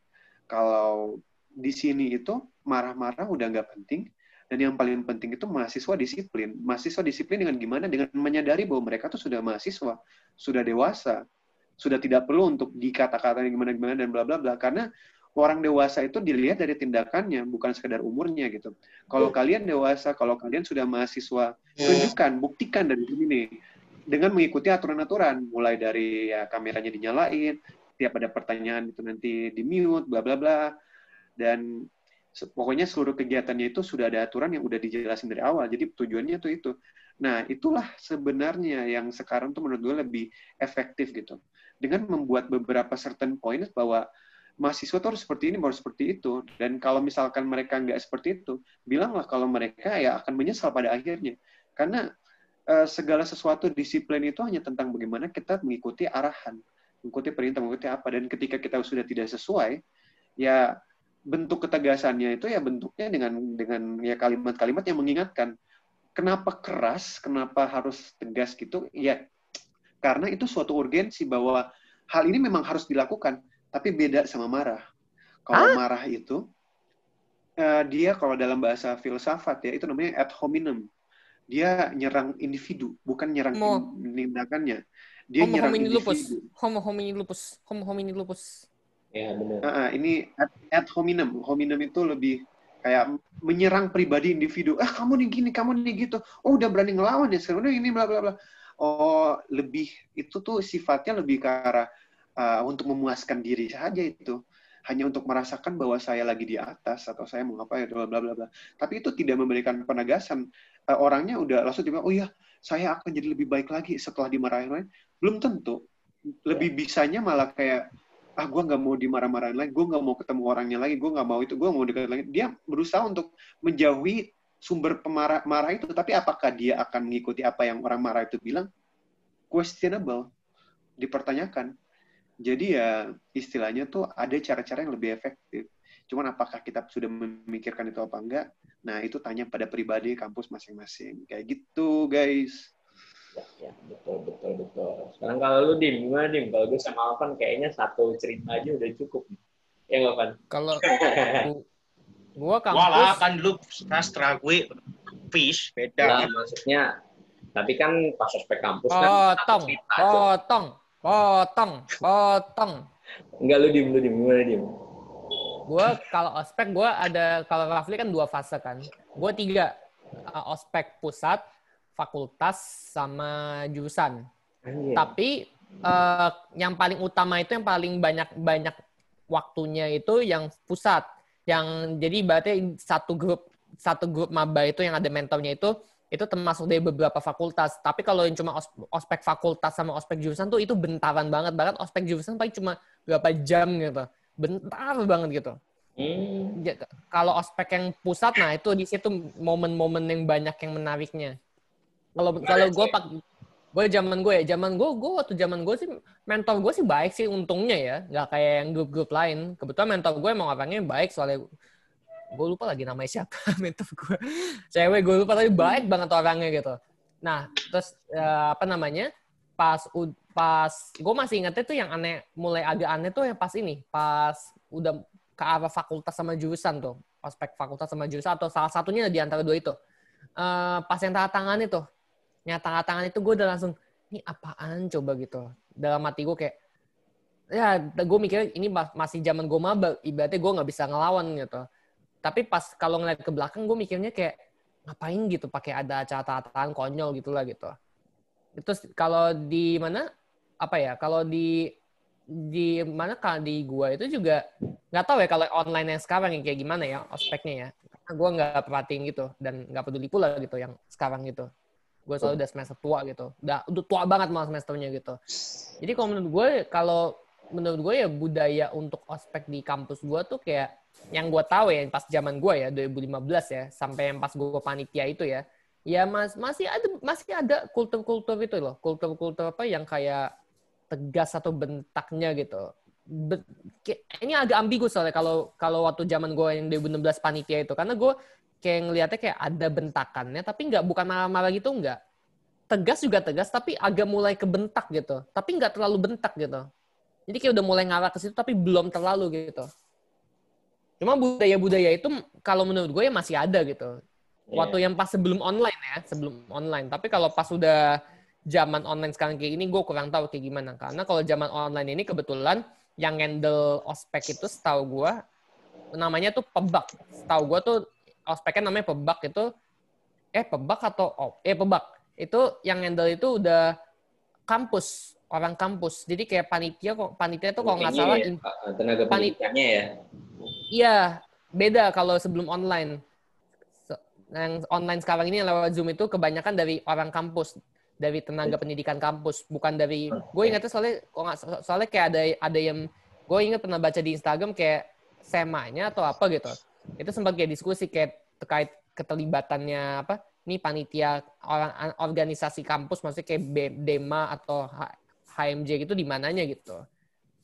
kalau di sini itu marah-marah udah nggak penting, dan yang paling penting itu mahasiswa disiplin. Mahasiswa disiplin dengan gimana? Dengan menyadari bahwa mereka tuh sudah mahasiswa, sudah dewasa, sudah tidak perlu untuk dikata-katain gimana-gimana dan bla bla bla. Karena orang dewasa itu dilihat dari tindakannya, bukan sekedar umurnya gitu. Kalau kalian dewasa, kalau kalian sudah mahasiswa, tunjukkan, buktikan dari sini. Dengan mengikuti aturan-aturan, mulai dari ya, kameranya dinyalain, tiap ada pertanyaan itu nanti di mute, bla bla bla. Dan pokoknya seluruh kegiatannya itu sudah ada aturan yang udah dijelasin dari awal. Jadi tujuannya tuh itu. Nah, itulah sebenarnya yang sekarang tuh menurut gue lebih efektif gitu. Dengan membuat beberapa certain points bahwa mahasiswa tuh harus seperti ini, harus seperti itu. Dan kalau misalkan mereka nggak seperti itu, bilanglah kalau mereka ya akan menyesal pada akhirnya. Karena uh, segala sesuatu disiplin itu hanya tentang bagaimana kita mengikuti arahan, mengikuti perintah, mengikuti apa. Dan ketika kita sudah tidak sesuai, ya bentuk ketegasannya itu ya bentuknya dengan dengan ya kalimat-kalimat yang mengingatkan kenapa keras, kenapa harus tegas gitu? Ya, karena itu suatu urgensi bahwa hal ini memang harus dilakukan, tapi beda sama marah. Kalau ah? marah itu, uh, dia kalau dalam bahasa filsafat ya, itu namanya ad hominem. Dia nyerang individu, bukan nyerang Mo. tindakannya. Dia homo nyerang homini individu. lupus. Homo homini lupus. Homo homini lupus. Ya, benar. Uh, uh, ini ad, ad hominem. Hominem itu lebih kayak menyerang pribadi individu ah kamu nih gini kamu nih gitu oh udah berani ngelawan ya sekarang ini bla bla bla oh lebih itu tuh sifatnya lebih ke arah uh, untuk memuaskan diri saja itu. Hanya untuk merasakan bahwa saya lagi di atas atau saya mau apa ya bla bla bla. Tapi itu tidak memberikan penegasan. Uh, orangnya udah langsung tiba oh ya saya akan jadi lebih baik lagi setelah dimarahin belum tentu. Lebih bisanya malah kayak ah gue nggak mau dimarah-marahin lagi, gue nggak mau ketemu orangnya lagi, gue nggak mau itu, gue mau dekat lagi. Dia berusaha untuk menjauhi sumber pemarah marah itu, tapi apakah dia akan mengikuti apa yang orang marah itu bilang? Questionable, dipertanyakan. Jadi ya istilahnya tuh ada cara-cara yang lebih efektif. Cuman apakah kita sudah memikirkan itu apa enggak? Nah itu tanya pada pribadi kampus masing-masing. Kayak gitu guys. Ya, ya betul betul betul. Sekarang kalau lu dim gimana dim? Kalau gue sama Alvan kayaknya satu cerita aja udah cukup. Ya nggak Van kalau [LAUGHS] gua kampus Walah kan lu sastra gue fish beda. Nah, maksudnya tapi kan pas ospek kampus potong, kan potong potong potong enggak lu dim lu dim gimana dim gue kalau ospek gue ada kalau Rafli kan dua fase kan gue tiga uh, ospek pusat fakultas sama jurusan. Anjir. Tapi uh, yang paling utama itu yang paling banyak banyak waktunya itu yang pusat. Yang jadi berarti satu grup satu grup maba itu yang ada mentornya itu itu termasuk dari beberapa fakultas. Tapi kalau yang cuma ospek fakultas sama ospek jurusan tuh itu bentaran banget. Bahkan ospek jurusan paling cuma berapa jam gitu. Bentar banget gitu. Hmm. Ya, kalau ospek yang pusat, nah itu di situ momen-momen yang banyak yang menariknya. Kalau kalau gue pak gue zaman gue ya zaman gue gue waktu zaman gue sih mentor gue sih baik sih untungnya ya nggak kayak yang grup-grup lain kebetulan mentor gue emang orangnya baik soalnya gue lupa lagi namanya siapa [LAUGHS] mentor gue cewek gue lupa tapi baik banget orangnya gitu. Nah terus uh, apa namanya pas pas gue masih ingetnya tuh yang aneh mulai agak aneh tuh yang pas ini pas udah ke arah fakultas sama jurusan tuh aspek fakultas sama jurusan atau salah satunya di antara dua itu. Uh, pas yang tanda tangan itu nyata tangan itu gue udah langsung ini apaan coba? gitu. Dalam hati gue kayak ya gue mikir ini masih zaman gue maba ibaratnya gue nggak bisa ngelawan gitu tapi pas kalau ngeliat ke belakang gue mikirnya kayak ngapain gitu pakai ada catatan konyol gitulah gitu. Itu kalau di mana apa ya kalau di di mana kalau di gua itu juga nggak tahu ya kalau online yang sekarang yang kayak gimana ya ospeknya ya. Karena gua nggak perhatiin gitu dan nggak peduli pula gitu yang sekarang gitu. Gue selalu udah semester tua gitu. Udah udah tua banget malah semesternya gitu. Jadi kalau menurut gue kalau menurut gue ya budaya untuk ospek di kampus gue tuh kayak yang gue tahu ya pas zaman gue ya 2015 ya sampai yang pas gue panitia itu ya ya mas masih ada masih ada kultur-kultur itu loh kultur-kultur apa yang kayak tegas atau bentaknya gitu. Be ini agak ambigu soalnya kalau kalau waktu zaman gue yang 2016 panitia itu karena gue kayak ngelihatnya kayak ada bentakannya tapi nggak bukan marah-marah gitu nggak. Tegas juga tegas tapi agak mulai kebentak gitu tapi nggak terlalu bentak gitu. Jadi kayak udah mulai ngarah ke situ tapi belum terlalu gitu cuma budaya-budaya itu kalau menurut gue ya masih ada gitu. Yeah. waktu yang pas sebelum online ya sebelum online. Tapi kalau pas udah zaman online sekarang kayak ini gue kurang tahu kayak gimana. Karena kalau zaman online ini kebetulan yang handle ospek itu setahu gue namanya tuh pebak. Setahu gue tuh ospeknya namanya pebak itu eh pebak atau oh, eh pebak. Itu yang handle itu udah kampus orang kampus. Jadi kayak panitia kok panitia tuh kalau nggak salah ya, tenaga pendidikannya ya iya beda kalau sebelum online yang online sekarang ini yang lewat Zoom itu kebanyakan dari orang kampus, dari tenaga pendidikan kampus, bukan dari gue ingatnya soalnya kok nggak soalnya kayak ada ada yang gue ingat pernah baca di Instagram kayak semanya atau apa gitu. Itu sempat kayak diskusi kayak terkait keterlibatannya apa nih panitia orang organisasi kampus maksudnya kayak Dema atau HMJ gitu di mananya gitu.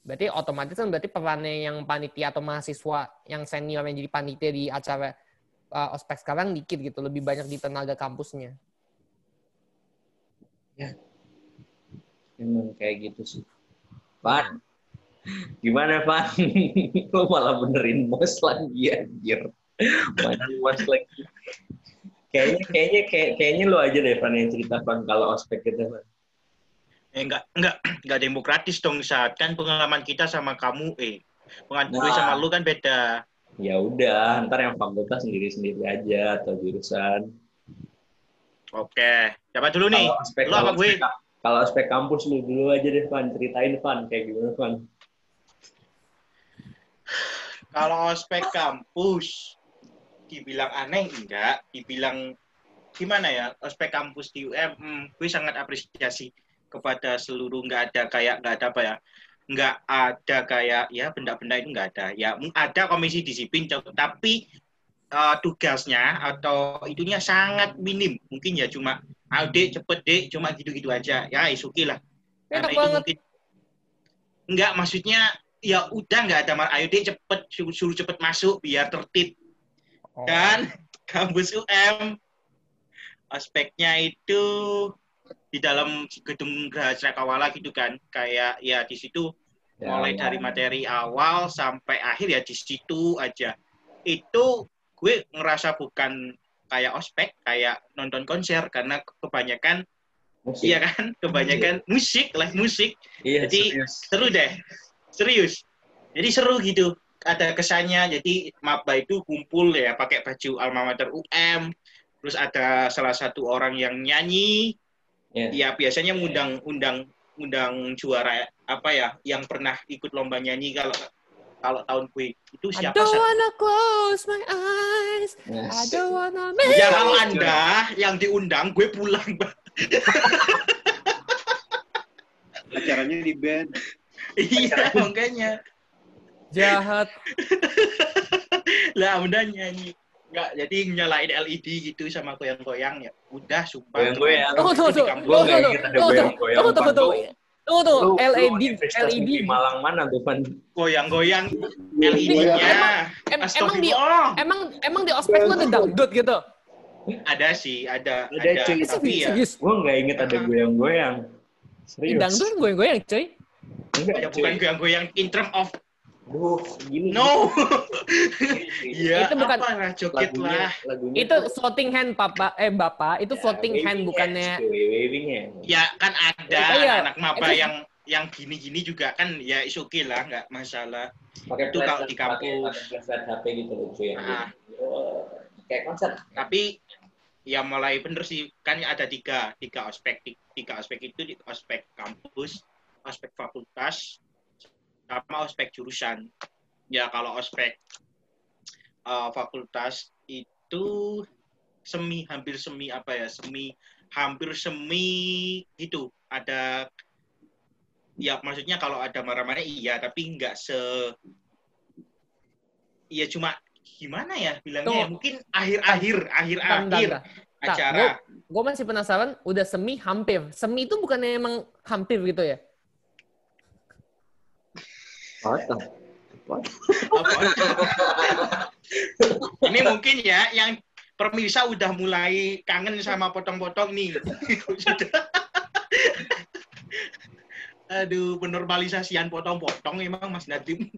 Berarti otomatis kan berarti perannya yang panitia atau mahasiswa yang senior yang jadi panitia di acara uh, ospek sekarang dikit gitu, lebih banyak di tenaga kampusnya. Ya, emang kayak gitu sih. Pan, gimana Pan? [LAUGHS] Lo malah benerin bos lagi anjir. Maju bos lagi. Kayaknya kayaknya kayak, kayaknya lo aja deh Pan yang cerita Pan kalau ospek kita Pan. Eh, enggak, enggak, [CLEARS THROAT] enggak demokratis dong saat kan pengalaman kita sama kamu eh pengalaman gue Nah. sama lu kan beda. Ya udah, ntar yang fakultas sendiri-sendiri aja atau jurusan. Oke, siapa dulu nih? Kalau aspek, Lu apa kalau gue? aspek, kalau aspek kampus lu dulu aja deh, Van. Ceritain, Van. Kayak gimana, Van? Kalau ospek kampus dibilang aneh enggak, dibilang gimana ya? Ospek kampus di UM, hmm, gue sangat apresiasi kepada seluruh nggak ada kayak nggak ada apa ya nggak ada kayak ya benda-benda itu nggak ada. Ya ada komisi disiplin tapi eh, tugasnya atau itunya sangat minim. Mungkin ya cuma ayo dek cepet dek cuma gitu-gitu aja. Ya isuki lah. Karena Enak itu banget. mungkin nggak maksudnya ya udah nggak ada mar ayo dek cepet suruh, suruh cepet masuk biar tertib. Oh. kan [LAUGHS] kampus UM aspeknya itu di dalam gedung Geraha Cakrawala gitu kan. Kayak ya di situ Ya, mulai ya. dari materi awal sampai akhir ya di situ aja. Itu gue ngerasa bukan kayak ospek kayak nonton konser karena kebanyakan Musik. iya kan? Kebanyakan musik. live musik. Iya, jadi serius. seru deh. Serius. Jadi seru gitu. Ada kesannya. Jadi maba itu kumpul ya pakai baju alma mater UM terus ada salah satu orang yang nyanyi Ya. ya biasanya ngundang undang undang juara apa ya yang pernah ikut lomba nyanyi kalau kalau tahun gue itu I siapa don't Sa- wanna close my eyes. Yes. I don't wanna make ya kalau anda yang diundang gue pulang Acaranya di band. iya makanya jahat. lah udah nyanyi nggak jadi nyalain LED gitu sama goyang-goyang ya udah sumpah Goyang-goyang. Tunggu, tunggu, tunggu. Tunggu, tunggu. Tunggu, Tunggu, tunggu, Pan. tunggu. Tunggu, tunggu. Lu- lu LED, LED. di Malang mana tuh, Van? goyang-goyang Goyang. LED-nya Em- emang di emang emang di ospek lu ada dangdut gitu. ada sih ada Ada, ada, cuy. tapi ya. Gua nggak inget ada goyang-goyang. Serius. dangdut goyang-goyang, cuy. Enggak, bukan goyang-goyang in term of Duh, gini. no [LAUGHS] ya Itu bukan- apa lah joget lagunya, lah lagunya Itu floating hand, Papa. Eh, Bapak, itu Ya, floating hand bukannya hands, cuy, waving hands. ya kan ada Iya, anak maba itu- yang yang gini-gini juga kan ya is okay lah nggak masalah pakai Itu kalau di kampus. pakai- HP gitu loh cuy yang Ah. Oh, kayak konser tapi ya mulai bener sih kan ada tiga tiga aspek tiga aspek itu di aspek kampus aspek fakultas sama aspek jurusan. Ya kalau aspek uh, fakultas itu semi hampir semi apa ya semi hampir semi gitu. Ada ya maksudnya kalau ada marah-marah iya tapi nggak se ya cuma gimana ya bilangnya ya? Mungkin akhir-akhir akhir-akhir acara. Gue masih penasaran, udah semi hampir. Semi itu bukannya emang hampir gitu ya? Apa? [LAUGHS] ini mungkin ya yang pemirsa udah mulai kangen sama potong-potong nih [LAUGHS] aduh penormalisasian potong-potong emang Mas Nadim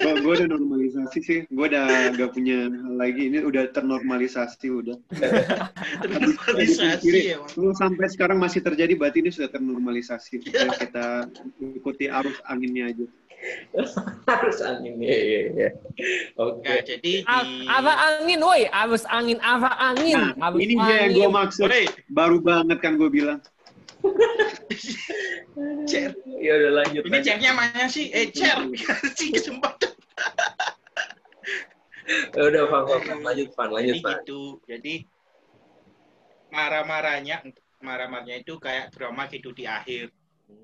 Oh, gue udah normalisasi sih. Gue udah gak punya hal lagi. Ini udah ternormalisasi udah. [LAUGHS] ternormalisasi ya Mas. Lu sampai sekarang masih terjadi, berarti ini sudah ternormalisasi. Kita ikuti arus anginnya aja. [LAUGHS] harus angin ya ya ya oke Ya, jadi A- di Apa angin, woi? Arus angin, apa angin? Nah, ini dia yang gue maksud. Boleh. Baru banget kan gue bilang. [LAUGHS] Cer. ya udah lanjut ini cernya mana sih eh cer [LAUGHS] kasih kesempatan Ya udah Van, Van, lanjut Van lanjut jadi Van gitu jadi marah-marahnya marah-marahnya itu kayak drama gitu di akhir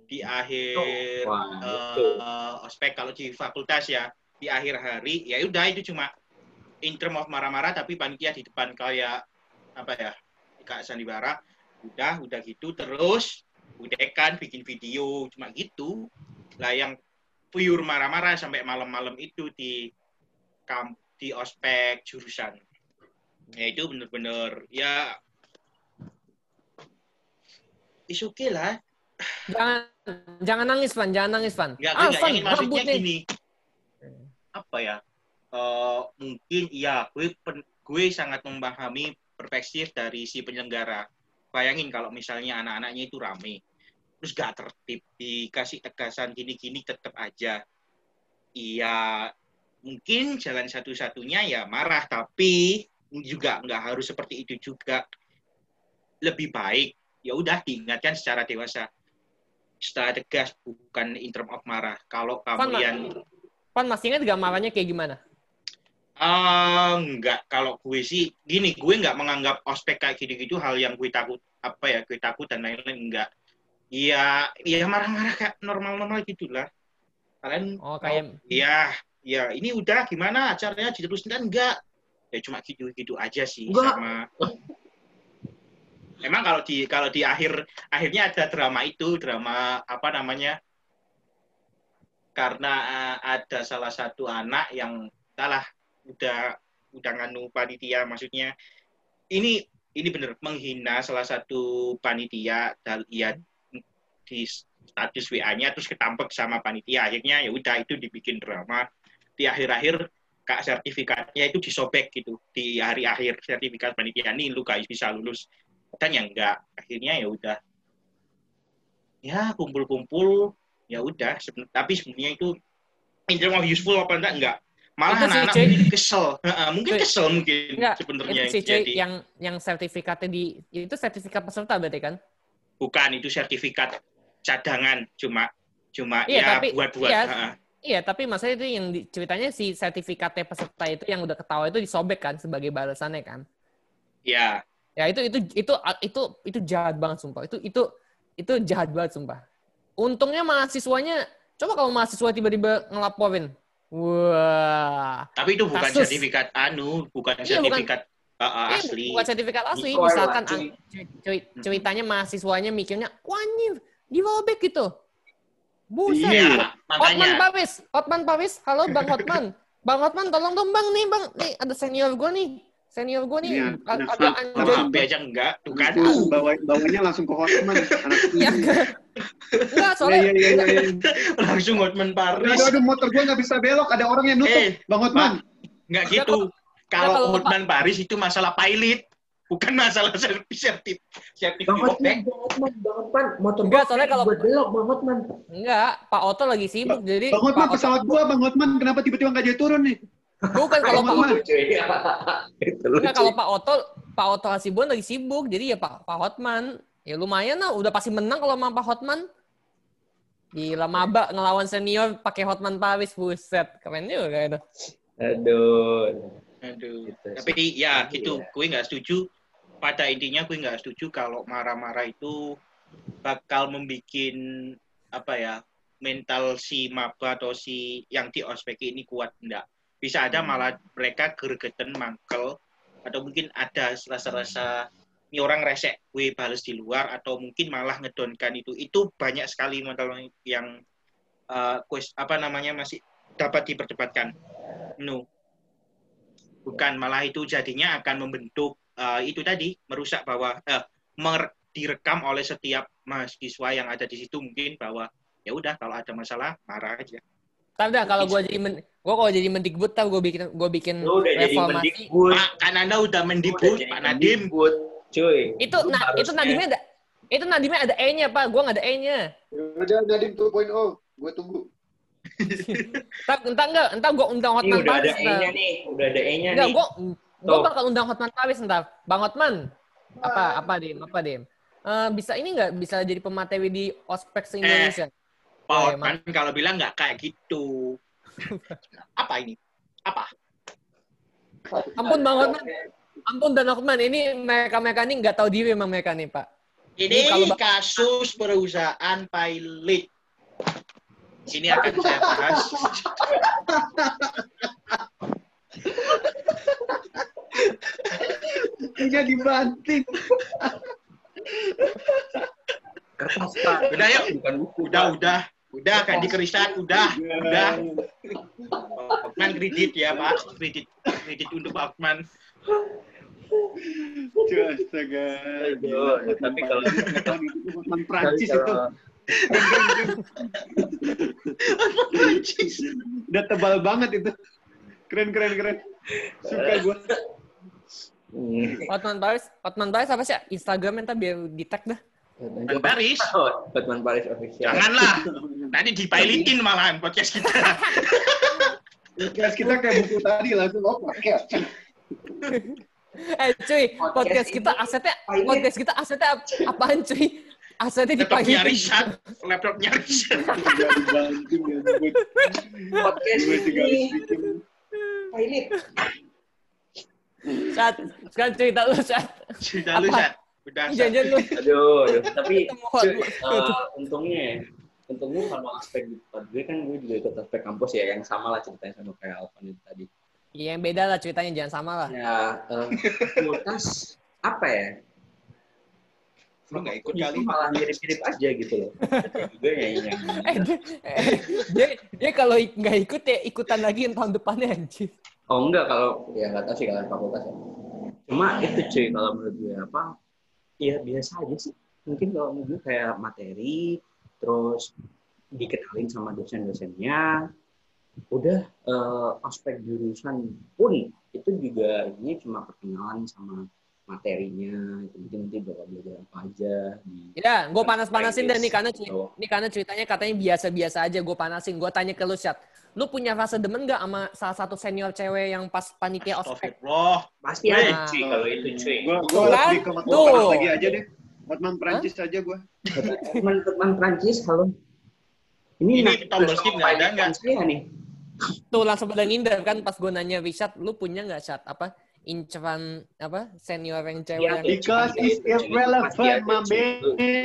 di akhir Wah, betul. eh, ospek kalau di fakultas ya di akhir hari ya udah itu cuma in term of marah-marah tapi panitia di depan kayak apa ya kak sandiwara udah udah gitu terus udah kan bikin video cuma gitu. Lah yang pure marah-marah sampai malam-malam itu di kamp di ospek jurusan. Ya itu bener-bener ya is okay lah Jangan jangan nangis, Van. Jangan nangis, Van. Nggak, ah, Van, maksudnya nih. gini. Apa ya? Eh, mungkin iya, gue pen- gue sangat memahami perspektif dari si penyelenggara. Bayangin kalau misalnya anak-anaknya itu rame, terus gak tertib, dikasih tegasan gini-gini tetap aja. Iya, mungkin jalan satu-satunya ya marah, tapi juga nggak harus seperti itu juga. Lebih baik ya udah diingatkan secara dewasa setelah tegas bukan in term of marah. Kalau Pan, kalian Pan masih ingat gak marahnya kayak gimana? Ah, enggak, kalau gue sih gini, gue nggak menganggap ospek kayak gitu-gitu hal yang gue takut apa ya, gue takut dan lain-lain enggak. Iya, iya marah-marah kayak normal-normal gitulah. Kalian Oh, kayak Iya, ya ini udah gimana acaranya diterusin kan enggak? Ya cuma gitu-gitu aja sih Enggak. sama Emang kalau di kalau di akhir akhirnya ada drama itu, drama apa namanya? Karena eh, ada salah satu anak yang salah udah udah nganu panitia maksudnya ini ini bener menghina salah satu panitia dan ya di status WA-nya terus ketampek sama panitia akhirnya ya udah itu dibikin drama di akhir-akhir kak sertifikatnya itu disobek gitu di hari akhir sertifikat panitia ini lu guys bisa lulus dan yang enggak. Akhirnya ya udah. Ya kumpul-kumpul ya udah. Seben- tapi sebenarnya itu in terms of useful apa enggak? Enggak. Malah anak-anak mungkin kesel. Mungkin kesel mungkin sebenarnya itu yang yang yang sertifikatnya di itu sertifikat peserta berarti kan? bukan itu sertifikat cadangan. Cuma cuma Iya, ya tapi- buat-buat. iya. Iya, tapi maksudnya itu yang di- ceritanya si sertifikatnya peserta itu yang udah ketawa itu disobek kan sebagai balasannya kan? ya Ya itu itu itu itu itu jahat banget sumpah. Itu itu itu jahat banget sumpah. Untungnya mahasiswanya coba kalau mahasiswa tiba-tiba ngelaporin. Wah. tapi itu bukan Kasus. sertifikat anu bukan Iya, bukan. sertifikat uh, uh, Ini asli bukan sertifikat asli. Itu Misalkan cuy- cuy- ceritanya mahasiswanya mikirnya, wah anjir, dirobek gitu. Buset. Iya, Hotman Paris, Hotman Paris, halo Bang Hotman. Bang Hotman, tolong dong Bang nih Bang, nih ada senior gue nih, senior gue nih, Iya, A- anak ada sama- sama anjir. HP aja enggak tuh kan Itu bawa bawanya langsung ke Hotman anak [LAUGHS] Ya, enggak, Iya soalnya iya iya iya. [LAUGHS] langsung Hotman Aduh, Paris aduh motor gua nggak bisa belok, ada orang yang nutup. eh Bang Hotman. nggak Ya, gitu kalau- Hotman Paris itu masalah pilot bukan masalah [LAUGHS] sertif sertif sertif Banget dirobek. man, banget man, banget man. Motor Enggak, gua soalnya kalau- buat belok banget man. enggak, Pak Oto lagi sibuk, jadi Bang Hotman pesawat gua, Bang Hotman kenapa tiba-tiba nggak jadi turun nih? Bukan kalau Pak Hotman. Cuy. [LAUGHS] Itu lucu. enggak kalau Pak Oto, Pak Oto Hasibuan lagi sibuk, jadi ya Pak Pak Hotman, ya lumayan lah, udah pasti menang kalau sama Pak Hotman. Gila maba ngelawan senior pakai Hotman Paris, buset, keren juga itu. Aduh. Aduh. Gitu. Tapi ya Iya. gitu, gue nggak setuju. Pada intinya gue nggak setuju kalau marah-marah itu bakal membuat apa ya mental si maba atau si yang di ospek ini kuat enggak. Bisa ada Hmm. malah mereka gergeten mangkel atau mungkin ada rasa-rasa ini orang resek gue balas di luar atau mungkin malah ngedonkan itu. Itu banyak sekali mental yang eh, quest- apa namanya masih dapat diperdebatkan. No, bukan malah itu jadinya akan membentuk eh, itu tadi merusak bahwa eh, mer- direkam oleh setiap mahasiswa yang ada di situ mungkin bahwa ya udah kalau ada masalah marah aja Tapi dah kalau gue jadi men, gue kalau jadi mendikbud tau gue bikin gue bikin Lu udah jadi reformasi. mendikbud. Pak kan anda udah mendikbud udah jadi Pak Nadim mendikbud, Cuy. Itu Lu nah, itu Nadimnya ada itu Nadimnya ada E-nya, Pak. Gue nggak ada E-nya. Ada Nadim 2.0, gue tunggu. [LAUGHS] Entar, entar enggak, entar gue undang Hotman udah ada Paris. E-nya Entar. nih, udah ada E-nya Enggak, nih. gue gue Tuh. bakal undang Hotman Paris ntar. Bang Hotman, apa apa Dim, apa Dim? Eh, bisa ini nggak bisa jadi pemateri di ospek se Indonesia? Pak Oh, Hotman kalau bilang nggak kayak gitu [LAUGHS] apa ini apa Ampun Bang Hotman, Ampun dan Okman, ini mereka-mereka ini nggak tahu diri emang mereka nih, Pak. Ini Kalau Bang- kasus perusahaan pilot. Sini akan [LAUGHS] saya bahas. Tidak dibanting. Kertas Pak. Udah, yuk. Bukan buku. Udah, Pak. udah. Udah, kan di Kerisat, udah. Udah. Pak Okman kredit ya, Pak. Kredit kredit untuk Pak Okman. Astaga. Aduh, tapi kalau Teman Prancis itu Prancis. [LAUGHS] udah tebal banget itu. Keren keren keren. Suka gue. Hmm. Hotman Paris, Hotman Paris apa sih? Instagram entar biar di tag dah. Bang Baris, Oh, Batman Paris official. janganlah. [LAUGHS] Nanti dipilitin malahan podcast kita. Podcast kita kayak buku tadi langsung oh podcast. [LAUGHS] Eh cuy, Podcast podcast kita ini asetnya, pilot. podcast kita asetnya ap- apaan cuy? Asetnya Laptopnya. Richard, [LAUGHS] laptopnya Richard. Ya. Gue Podcast ini pilot. Saat sekarang cerita lu saat Sudah lu, Apa? Udah, janjian lu. [LAUGHS] Aduh, aduh. tapi eh, untungnya ya, untungnya kalau aspek di tempat gue kan gue juga ikut aspek kampus ya yang sama lah ceritanya sama kayak Alvan itu tadi. Iya yang beda lah ceritanya jangan sama lah. Ya, eh, fakultas apa ya? Lu nggak ikut kali. malah mirip-mirip aja gitu loh. Juga yang [LAUGHS] yang Eh, dia, eh, dia, dia kalau nggak ikut ya ikutan lagi yang tahun depannya anjir. Oh enggak kalau ya nggak tahu sih kalau fakultas ya. Cuma itu cuy kalau menurut gue apa? Ya biasa aja sih. Mungkin kalau gue kayak materi, terus dikenalin sama dosen-dosennya, udah eh, aspek jurusan pun itu juga ini cuma perkenalan sama materinya, itu mungkin nanti bakal belajar apa aja di Ya, gue panas-panasin dan nih karena Oh. nih karena ceritanya katanya biasa-biasa aja gue panasin. Gue tanya ke lu Syat, lu punya rasa demen gak sama salah satu senior cewek yang pas panitia ospek? Astagfirullah. pasti ada Nah. cuy kalau itu cuy. Gue Tuh gue kan? lebih ke Hotman lagi aja deh. Hotman Prancis aja gue. Teman-teman Prancis, halo. Ini tombol bersama skip nggak ada nggak? Saya nih. Tuh langsung pada ngindar kan pas gue nanya Richard, lu punya nggak Syat? Apa inceran apa senior yang cewek Iya, yang Because Pasti it's cuy. irrelevant, my man.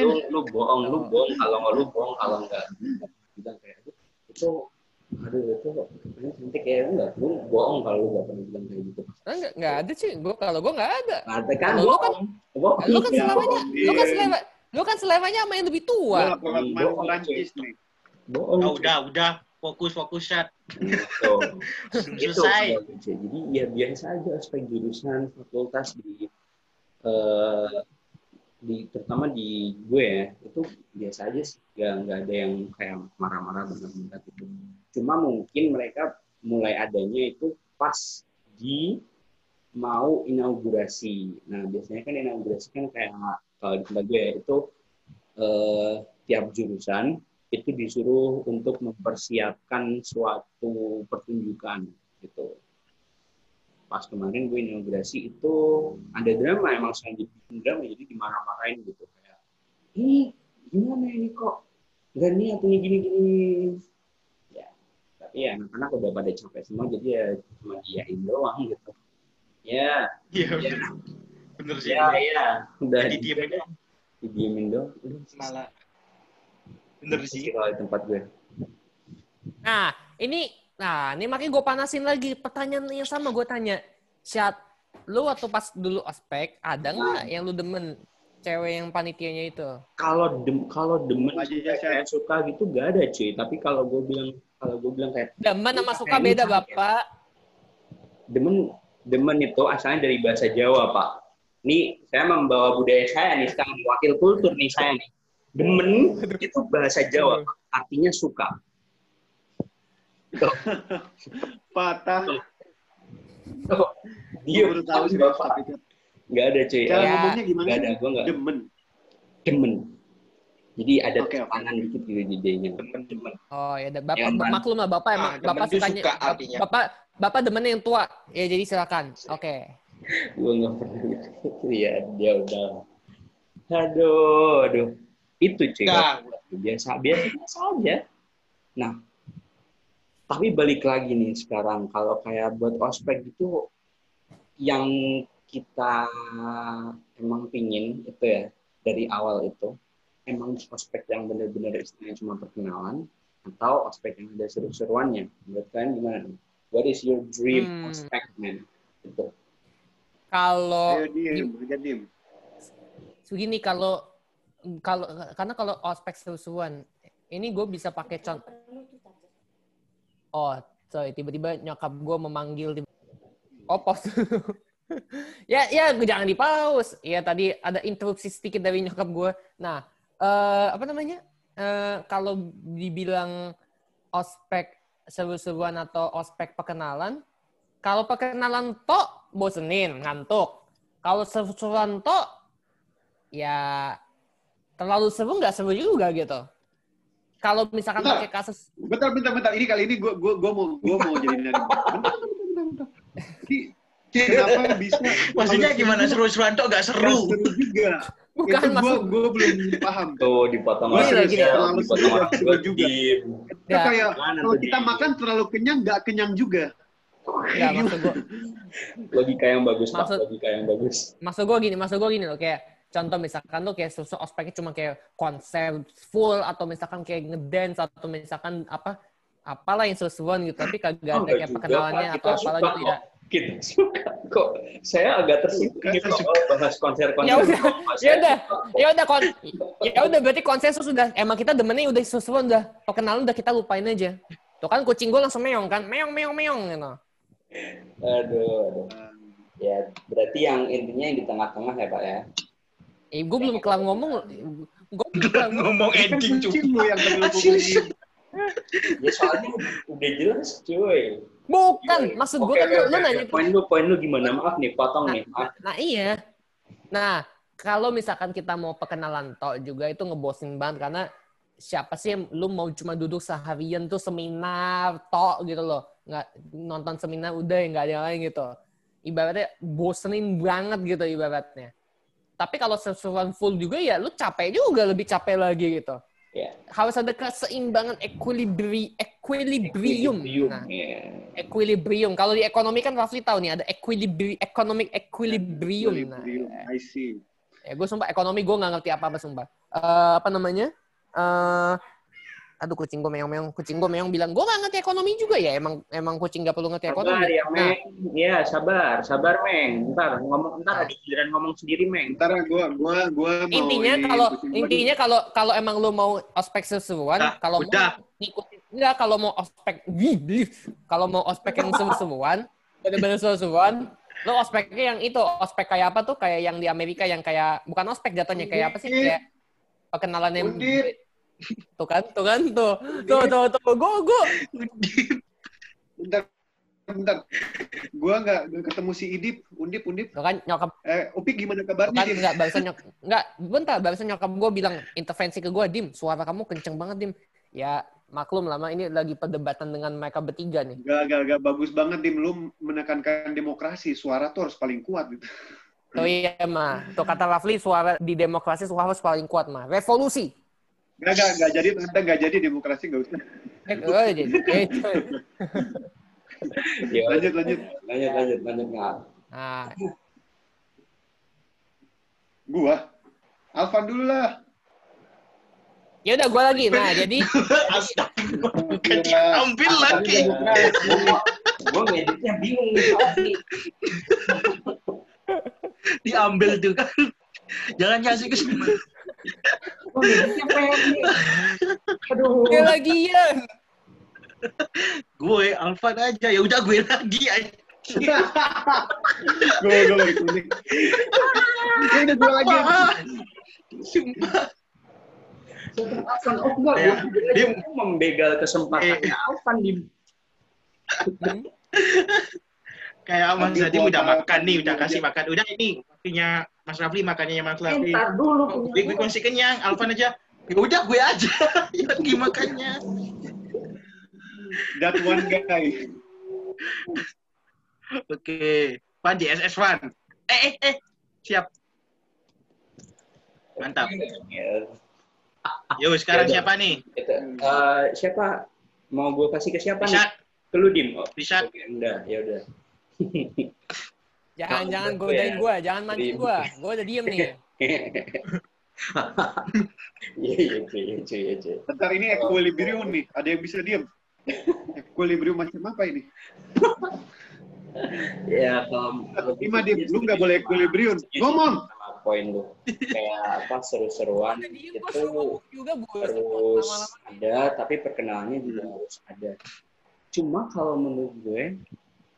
lu, lu bohong, lu bohong kalau nggak lu bohong kalau nggak bilang kayak itu itu aduh itu ini cantik ya enggak lu bohong kalau lu nggak pernah bilang kayak gitu Enggak, enggak ada sih. Gua kalau gua enggak ada. ada kan lu kan- Lu kan selamanya, lu kan iya. selama, lu kan selamanya sama yang lebih Gue tua. ke Hotman Bohong, Prancis nih. bohong Oh, udah, udah. Fokus, fokus, Sat. gitu. [LAUGHS] gitu Selesai. jadi ya biasa aja aspek jurusan fakultas di eh, di terutama di gue ya itu biasa aja sih. Nggak nggak ada yang kayak marah-marah banget gitu. Cuma mungkin mereka mulai adanya itu pas di mau inaugurasi. Nah biasanya kan inaugurasi kan kayak kalau di tempat gue itu eh, tiap jurusan itu disuruh untuk mempersiapkan suatu pertunjukan gitu. Pas kemarin gue inaugurasi itu ada drama emang sengaja bikin drama jadi dimarah-marahin gitu kayak ini gimana ini kok nggak niat ini gini gini ya tapi ya anak-anak udah pada capek semua jadi ya cuma diain doang gitu ya Iya, ya bener. bener sih. ya, ya. udah Jadi diem aja. didiemin doang udah Malah. Bener sih. sih kalau di tempat gue Nah, ini nah, ini makanya gue panasin lagi pertanyaan yang sama gue tanya. Syat, lu waktu pas dulu ospek ada nggak yang lu demen cewek yang panitianya itu? kalau dem kalau demen Aja, Syat. kayak suka gitu gak ada cuy tapi kalau gue bilang kalau gue bilang kayak Demen sama suka beda, ya. Bapak. demen demen itu asalnya dari bahasa Jawa pak nih saya membawa budaya saya nih sekarang wakil kultur nih saya nih demen itu bahasa Jawa artinya suka [LAUGHS] Patah. tuh. dia baru tahu sih. bapak nggak ada cuy Cara Ya. ngomongnya gimana nggak ada gue nggak Demen. demen jadi ada Oke, oke. tangan dikit gitu di D-nya Temen-temen. Oh ya, Bapak Yang mana? maklum lah Bapak emang Ah, demen Bapak sukanya suka artinya. Bapak Bapak demen yang tua. Ya jadi silakan. Oke. gue nggak pernah gitu ya dia udah aduh aduh itu cuy Nggak. biasa biasa biasa aja nah tapi balik lagi nih sekarang kalau kayak buat ospek itu yang kita emang pingin itu ya dari awal itu emang ospek yang benar-benar istilahnya cuma perkenalan atau ospek yang ada seru-seruannya menurut kalian gimana nih? What is your dream Hmm. ospek man? Itu. Kalau Ayo diem, aja diem. begini kalau kalau karena kalau ospek seru-seruan ini gue bisa pakai contoh oh sorry tiba-tiba nyokap gue memanggil tiba- oh pause dulu. [LAUGHS] ya ya jangan di pause ya tadi ada interupsi sedikit dari nyokap gue nah eh, apa namanya Eh, kalau dibilang ospek seru-seruan atau ospek perkenalan kalau perkenalan tok bosenin ngantuk kalau seru-seruan tok ya terlalu seru nggak seru juga gitu. Kalau misalkan Bentar. pakai kasus Bentar, bentar, bentar. Ini kali ini gue gue gue mau gue mau jadi nari. [LAUGHS] Bentar, bentar, bentar, bentar. Ki- Kenapa bisa? Maksudnya gimana seru seru-seruan tuh gak seru? seru juga. bukan itu gue maksud gue belum paham. Tuh dipotong Gini lagi gini ya, dipotong Terlalu lagi seru juga. Itu ya, kayak kalau kita makan terlalu kenyang nggak kenyang juga. ya maksud gue Logika yang bagus, Pak. Maksud- Logika yang bagus. maksud gue gini maksud gue gini loh kayak contoh misalkan tuh kayak susu ospeknya cuma kayak konser full atau misalkan kayak ngedance atau misalkan apa apalah yang seru-seruan gitu tapi kagak Oh, ada kayak juga, perkenalannya Pak. atau Kita apalah suka gitu kok. ya Kita suka kok. Saya agak tersinggung Kita kalau bahas konser-konser. Ya udah, Pak. ya udah. suka ya udah kon ya udah berarti konsensus sudah emang kita demennya udah sesuatu udah perkenalan udah kita lupain aja tuh kan kucing gue langsung meong kan meong meong meong gitu Aduh, aduh. Ya, berarti yang intinya yang di tengah-tengah ya, Pak ya. Eh gue belum kelar ngomong gue belum kelar ngomong. Ngomong ending Kan lu yang. Ya soalnya udah jelas, cuy. bukan maksud gue Oke, kan oke, lu, nanya Poin lu, poin lu gimana? Maaf nih, potong nih. Maaf. nah iya. Nah kalau misalkan kita mau perkenalan tok juga itu ngebosin banget karena siapa sih yang lu mau cuma duduk seharian tuh seminar tok gitu loh. Nggak nonton seminar udah ya nggak ada yang lain gitu. Ibaratnya bosenin banget gitu ibaratnya tapi kalau sesuatu full juga ya lu capek juga lebih capek lagi gitu Ya. harus ada keseimbangan equilibri equilibrium nah Ya. equilibrium kalau di ekonomi kan Rafli tahu nih ada equilibri economic equilibrium nah I see. ya gue sumpah ekonomi gue nggak ngerti apa apa sumpah Eh, apa namanya eh aduh kucing gue meong-meong kucing gue meong bilang gue nggak ngerti ekonomi juga ya emang emang kucing gak perlu ngerti Sabar ekonomi ya, nah Meng. Ya, sabar. Sabar, Meng. Ntar ngomong ntar Nah. ada giliran ngomong sendiri, Meng. Ntar gua gua gua mau intinya kalau intinya kalau kalau emang lu mau ospek sesuruan Udah, kalau mau udah. ngikutin enggak kalau mau ospek kalau mau ospek yang seru-seruan bener-bener seru-seruan lo ospeknya yang itu ospek kayak apa tuh kayak yang di Amerika yang kayak bukan ospek jatuhnya kayak apa sih kayak perkenalan yang Undip. Tuh kan tuh kan tuh tuh tuh tuh gue gue Bentar, bentar. Gua nggak nggak ketemu si Idip, Undip, Undip. tuh kan nyokap Eh, Upik gimana tuh kabarnya? kan Dim? nggak barusan nyok nggak bentar barusan nyokap gue bilang intervensi ke gue dim suara kamu kenceng banget dim ya maklum lama ini lagi perdebatan dengan mereka bertiga nih Gak, gak, gak bagus banget Dim. Lu menekankan demokrasi. Suara tuh harus paling kuat gitu. Tuh iya mah. Tuh kata Rafli suara di demokrasi suara harus paling kuat mah. Revolusi. Gak, gak, gak jadi. Ternyata gak jadi demokrasi gak usah. Eh, [LAUGHS] eh, jadi. Eh, cuy. Ya, Lanjut, lanjut. lanjut, lanjut, lanjut, Ngal. Nah, Gua. Alvan dulu lah. ya udah gue lagi. Nah, jadi [LAUGHS] Astagfirullah. Bukan diambil lagi. Gue ngeditnya bingung. Diambil tuh kan. Jangan kasih ke semua. Pendek. Aduh. dia lagi ya. Gue Alvan aja. Ya udah gue lagi aja. gue, gue lagi kuning. Ya udah gue lagi. Sumpah. Alvan, oh enggak, Ya, Dim. membegal kesempatannya Alvan di Kayak Mas Zadim udah makan nih, udah kasih makan. Udah ini waktunya Mas Rafli makannya Mas Rafli. Entar dulu Oh, punya gue, masih kenyang, Alvan aja. Ya udah gue aja [LAUGHS] yang lagi makannya. That one guy. Oke, Van di SS1. Eh, eh, eh, siap. Mantap. Ya, Yo, sekarang Ya udah. siapa nih? Eh, siapa? Mau gue kasih ke siapa nih? Bisa, Ke lu, Dim. Oh, bisa. Udah, ya udah. [LAUGHS] Jangan Kalau jangan gue godain ya, gua, jangan mancing gua. Gua udah diem nih. [LAUGHS] Iya iya iya iya cuy. Bentar ini equilibrium nih. Ada yang bisa diem? equilibrium macam apa ini? [LAUGHS] Ya kalau Lima diem. Lu nggak boleh equilibrium. Ngomong. poin lu. Kayak apa seru-seruan itu harus Lama-lama. ada, tapi perkenalannya juga harus ada. Cuma kalau menurut gue,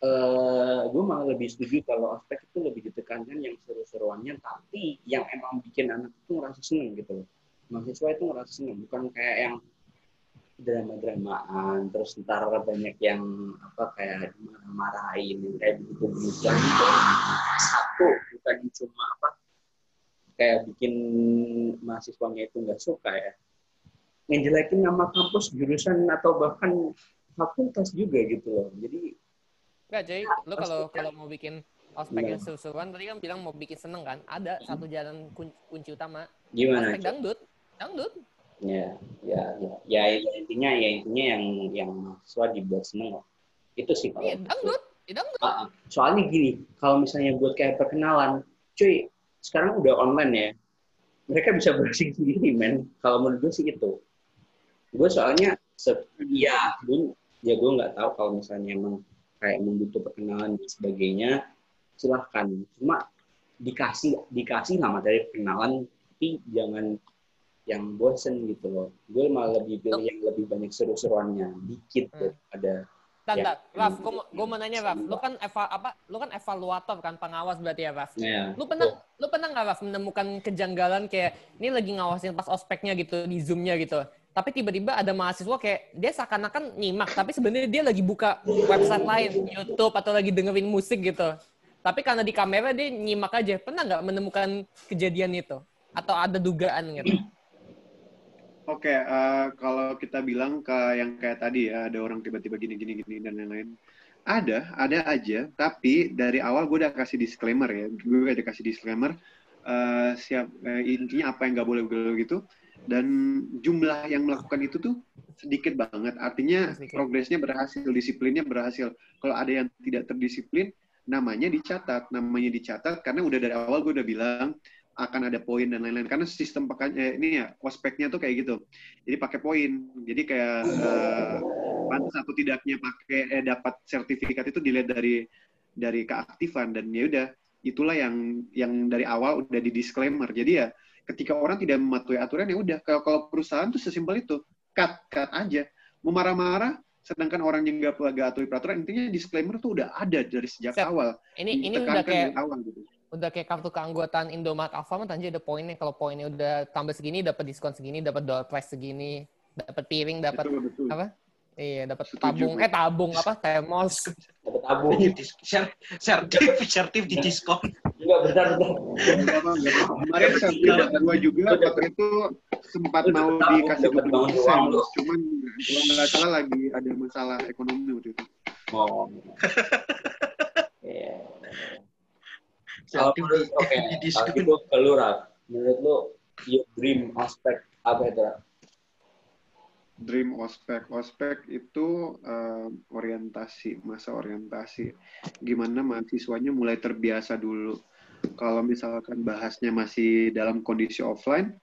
eh gue malah lebih setuju kalau aspek itu lebih ditekankan yang seru-seruannya, tapi yang emang bikin anak itu ngerasa seneng gitu loh. Mahasiswa itu ngerasa seneng, bukan kayak yang drama-dramaan, terus ntar banyak yang apa kayak marah-marahin, kayak begitu begitu gitu. Satu, bukan cuma apa kayak bikin mahasiswanya itu nggak suka ya ngejelekin nama kampus jurusan atau bahkan fakultas juga gitu loh jadi Enggak, cuy. Lu kalau kalau mau bikin ospek yang seru-seruan tadi kan bilang mau bikin seneng kan? Ada satu jalan kun- kunci utama. gimana Ospek dangdut. Dangdut. ya ya ya ya, ya intinya ya intinya yang yang mahasiswa dibuat seneng loh itu sih kalau Iya, dangdut. Ya, dangdut. Ah. soalnya gini kalau misalnya buat kayak perkenalan cuy sekarang udah online ya mereka bisa browsing [LAUGHS] sendiri men kalau menurut gue sih itu gue soalnya se- ya gue ya gue nggak tahu kalau misalnya emang kayak membutuh perkenalan dan sebagainya silahkan cuma dikasih dikasih lah materi perkenalan tapi jangan yang bosen gitu loh gue malah lebih pilih yang lebih banyak seru-seruannya dikit Hmm. daripada Dan, Ya. Raf, gue mau, gua mau nanya, Raf, lu kan eva, apa? Lu kan evaluator kan, pengawas berarti ya, Raf? ya Lu pernah, lu pernah nggak, Raf, menemukan kejanggalan kayak ini lagi ngawasin pas ospeknya gitu di zoomnya gitu, tapi tiba-tiba ada mahasiswa kayak dia seakan-akan nyimak, tapi sebenarnya dia lagi buka website lain, YouTube atau lagi dengerin musik gitu. Tapi karena di kamera dia nyimak aja. Pernah nggak menemukan kejadian itu? Atau ada dugaan gitu? Oke, eh, kalau kita bilang ke yang kayak tadi ya, ada orang tiba-tiba gini, gini, dan lain-lain. Ada, ada aja. Tapi dari awal gue udah kasih disclaimer ya. Gue udah kasih disclaimer. eh, siap, eh, intinya apa yang nggak boleh boleh gitu. Dan jumlah yang melakukan itu tuh sedikit banget. Artinya Sedikit. progresnya berhasil, disiplinnya berhasil. Kalau ada yang tidak terdisiplin, namanya dicatat. Namanya dicatat karena udah dari awal gue udah bilang akan ada poin dan lain-lain karena sistem pekan eh, ini ya ospeknya tuh kayak gitu jadi pakai poin jadi kayak eh, pantas atau tidaknya pakai eh, dapat sertifikat itu dilihat dari dari keaktifan dan ya udah itulah yang yang dari awal udah di disclaimer jadi ya ketika orang tidak mematuhi aturan ya udah. Kalau kalau perusahaan tuh sesimpel itu. Cut cut aja. Mau marah-marah sedangkan orang yang nggak nggak atuhi peraturan intinya disclaimer tuh udah ada dari sejak Siap. awal. Ini ini udah kayak awal gitu. udah kayak kartu keanggotaan Indomaret Alfamart aja ada poinnya. Kalau poinnya udah tambah segini dapat diskon segini dapat door prize segini dapat piring dapat apa? Iya dapat tabung. Eh tabung apa? Termos dapat tabung. Ser- sertif sertif di diskon bentar bentar Enggak, Bang, enggak, Bang. Kemarin sertifikat gua juga waktu itu sempat mau dikasih dapat 20 bangun persen, ruang lu. cuman kalau nggak salah lagi ada masalah ekonomi waktu itu. Oh. Iya. Kalau menurut di, oke, kalau gitu ke lu Raf. Menurut lu your dream aspek apa itu Raf? Dream ospek, ospek itu eh, orientasi, masa orientasi. Gimana mahasiswanya mulai terbiasa dulu. Kalau misalkan bahasnya masih dalam kondisi offline,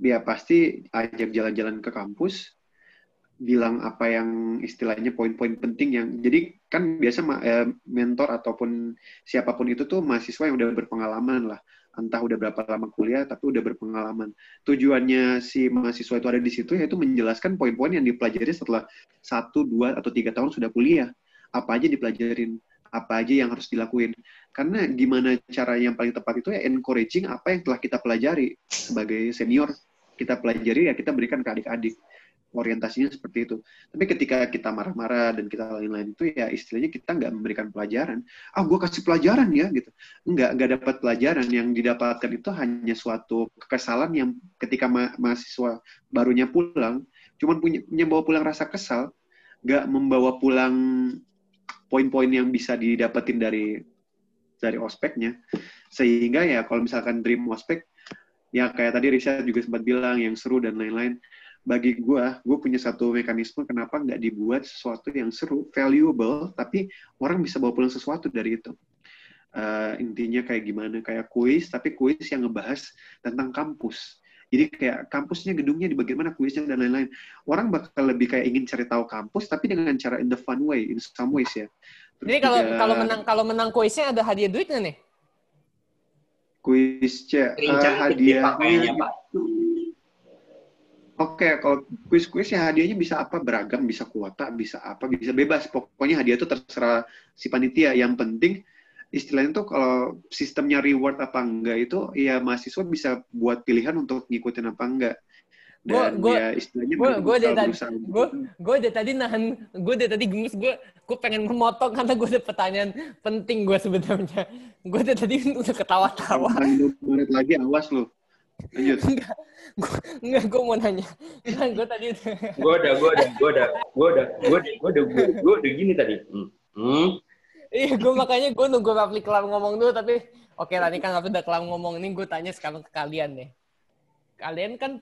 ya pasti ajak jalan-jalan ke kampus, bilang apa yang istilahnya poin-poin penting yang jadi kan biasa eh, mentor ataupun siapa pun itu tuh mahasiswa yang udah berpengalaman lah. Entah udah berapa lama kuliah tapi udah berpengalaman. Tujuannya si mahasiswa itu ada di situ yaitu menjelaskan poin-poin yang dipelajari setelah satu dua atau tiga tahun sudah kuliah. Apa aja dipelajarin apa aja yang harus dilakuin karena gimana cara yang paling tepat itu ya encouraging apa yang telah kita pelajari sebagai senior kita pelajari ya kita berikan ke adik-adik orientasinya seperti itu. Tapi ketika kita marah-marah dan kita lain-lain itu ya istilahnya kita nggak memberikan pelajaran. Ah, gue kasih pelajaran ya gitu. Nggak nggak dapat pelajaran. Yang didapatkan itu hanya suatu kekesalan yang ketika ma- mahasiswa barunya pulang, cuman punya, punya bawa pulang rasa kesal, nggak membawa pulang poin-poin yang bisa didapetin dari dari ospeknya. Sehingga ya kalau misalkan dream ospek, ya kayak tadi Risa juga sempat bilang yang seru dan lain-lain bagi gue, gue punya satu mekanisme kenapa nggak dibuat sesuatu yang seru, valuable, tapi orang bisa bawa pulang sesuatu dari itu. eh, intinya kayak gimana kayak kuis tapi kuis yang ngebahas tentang kampus jadi kayak kampusnya gedungnya di bagian mana kuisnya dan lain-lain orang bakal lebih kayak ingin cari tahu kampus tapi dengan cara in the fun way in some ways ya Terus Jadi kalau juga kalau menang kalau menang kuisnya ada hadiah duit nggak nih? kuis cek Rincang gede Pak, kayaknya, Pak. Oke, kalau kuis-kuis ya hadiahnya bisa apa beragam, bisa kuota, bisa apa, bisa bebas. Pokoknya hadiah itu terserah si panitia. Yang penting istilahnya tuh kalau sistemnya reward apa enggak itu ya mahasiswa bisa buat pilihan untuk ngikutin apa enggak. Gua- Dan gua- ya istilahnya gua- gua bakal dari tadi- Gue gue dari tadi nahan, gue dari tadi gemes gue, gue pengen memotong karena gue ada pertanyaan penting gue sebenarnya. Gue dari tadi udah ketawa-tawa. Maret lagi awas lu. Lanjut. Enggak, gue enggak gue mau nanya. Kan gue tadi Gue udah, gue udah, gue udah, gue udah, gue udah, gue udah, gue gue udah gini tadi. Hmm. Hmm. Iya, gue makanya gue nunggu Rafli kelar ngomong dulu, tapi oke lah, ini kan Rafli udah kelar ngomong, ini gue tanya sekarang ke kalian deh. Kalian kan,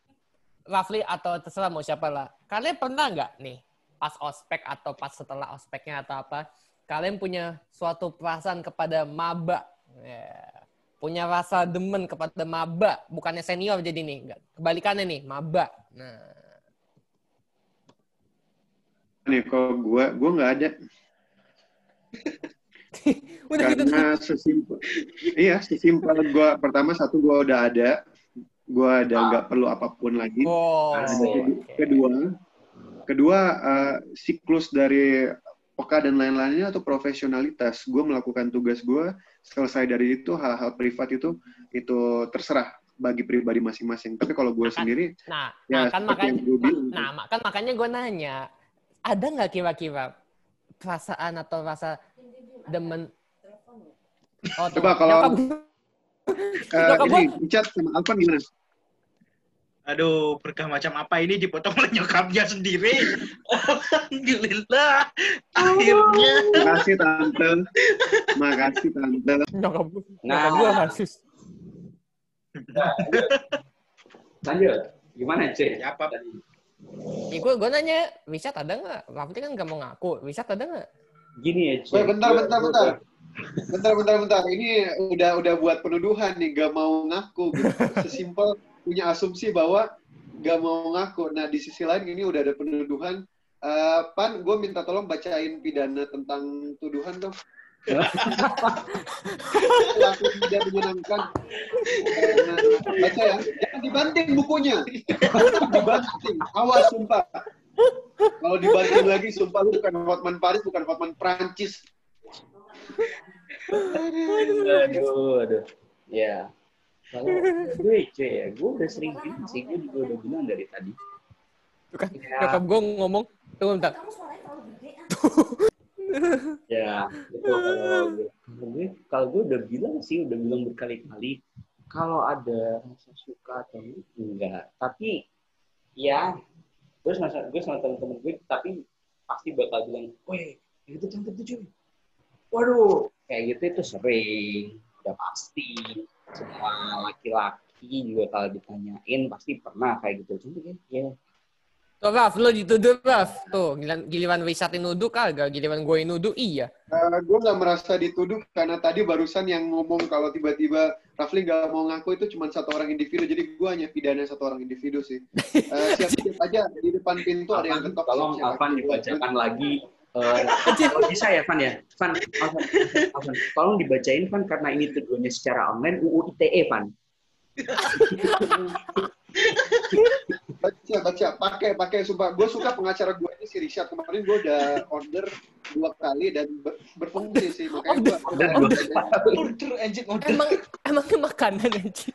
Rafli atau terserah mau siapa lah, kalian pernah nggak nih, pas ospek atau pas setelah ospeknya atau apa, kalian punya suatu perasaan kepada maba, Ya. punya rasa demen kepada maba, bukannya senior jadi nih, kebalikannya nih, maba. Nah, Nih, kalau gua, gua nggak ada. [LAUGHS] [LAUGHS] udah gitu karena sesimpel iya sesimpel gua pertama satu gua udah ada gua ada nggak perlu apa pun lagi. Oh, Asik. oke. kedua kedua eh, siklus dari peka dan lain-lainnya atau profesionalitas. Gue melakukan tugas gue selesai dari itu hal-hal privat itu itu terserah bagi pribadi masing-masing. Tapi kalau gue sendiri Nah, ya nah kan makanya yang gue bilang Nah, kan makanya gue nanya, ada nggak kira-kira perasaan atau rasa demen? Oh, tuh. Coba kalau- Nyokap ini Icat sama Alvan gimana Aduh, berkah macam apa ini dipotong oleh nyokapnya sendiri. Alhamdulillah. Akhirnya. makasih tante makasih tante nyokap gue, Nah. nyokap gue kasus. Lanjut. Gimana, Cek? Ya, apa? Ya, gue, gue nanya, Wisat ada nggak? Rafli kan nggak mau ngaku. Wisat ada nggak? Gini ya. Woi, bentar, bentar, bentar. Bentar, bentar, bentar. Ini udah udah buat penuduhan nih, gak mau ngaku. Gitu. Sesimpel punya asumsi bahwa gak mau ngaku. Nah, di sisi lain ini udah ada penuduhan. Eh, Pan, gue minta tolong bacain pidana tentang tuduhan dong. Pelaku tidak menyenangkan. Baca ya. Jangan dibanting bukunya. dibanting. Awas, sumpah. Kalau dibanting lagi, sumpah lu bukan Hotman Paris, bukan Hotman Prancis. Aduh, aduh. Ya. Kalau gue, Cek, ya, gue udah sering bilang sih. Gue juga udah bilang dari tadi. Tuh kan, Ya. nyokap gue ngomong, tunggu bentar. [LAUGHS] Ya, itu kalau gue, kalau gue, kalau gue udah bilang sih, udah bilang berkali-kali. Kalau ada rasa suka atau enggak, tapi ya, gue sama gue sama temen-temen gue, tapi pasti bakal bilang, weh, itu cantik tuh cuy. Waduh, kayak gitu itu sering, udah pasti. Semua laki-laki juga kalau ditanyain pasti pernah kayak gitu. Cantik ya? Ya, Tuh, Raf, lo dituduh, Raf. Tuh, giliran, giliran Wisat nuduh kagak, giliran gue nuduh, iya. gue nggak merasa dituduh karena tadi barusan yang ngomong kalau tiba-tiba Rafli nggak mau ngaku itu cuma satu orang individu, jadi gue hanya pidana satu orang individu sih. Eh, siap-siap [LAUGHS] aja di depan pintu ada yang Alvan, ketok. tolong siap-siap Alvan dibacakan lagi. Eh, kalau bisa ya, Van ya. Van, Alvan, Alvan, tolong dibacain, Van, karena ini tujuannya secara online, UU ITE, Van. [LAUGHS] Baca, baca, pakai, pakai. Sumpah, gue suka pengacara gue ini si Richard. Kemarin gue udah order dua kali dan ber- berfungsi sih. Makanya gue Order kali. Order anjing order. Emang, emangnya makanan aja.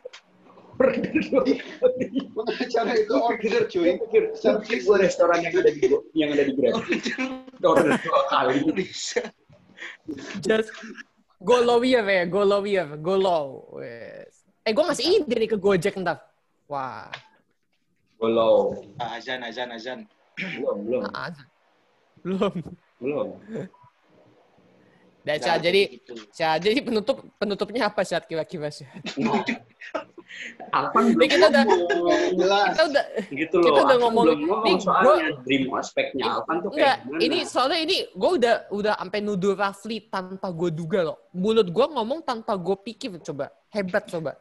pengacara itu order cuy. Service gue restoran yang ada di yang ada di Grab. Order dua kali. Bisa. Just go low ya. Go low ya. Go low. Eh, gue ngasih ide nih ke Gojek ntar. Wah. Belum, Ah, Azan, azan, azan. belum, belum, Ah, belum. belum. Dan Syah, jadi gitu. Syah, jadi penutup penutupnya apa Syah kira-kira Syah? Alvan Ini belum kita udah- ngomong. Jelas. Kita udah gitu kita loh. udah Alvan ngomong- Nih, soalnya dream ospeknya Ini- Alvan tuh enggak, kayak gimana? ini soalnya ini gue udah udah sampai nuduh Rafli tanpa gue duga loh. Mulut gue ngomong tanpa gue pikir coba. Hebat coba.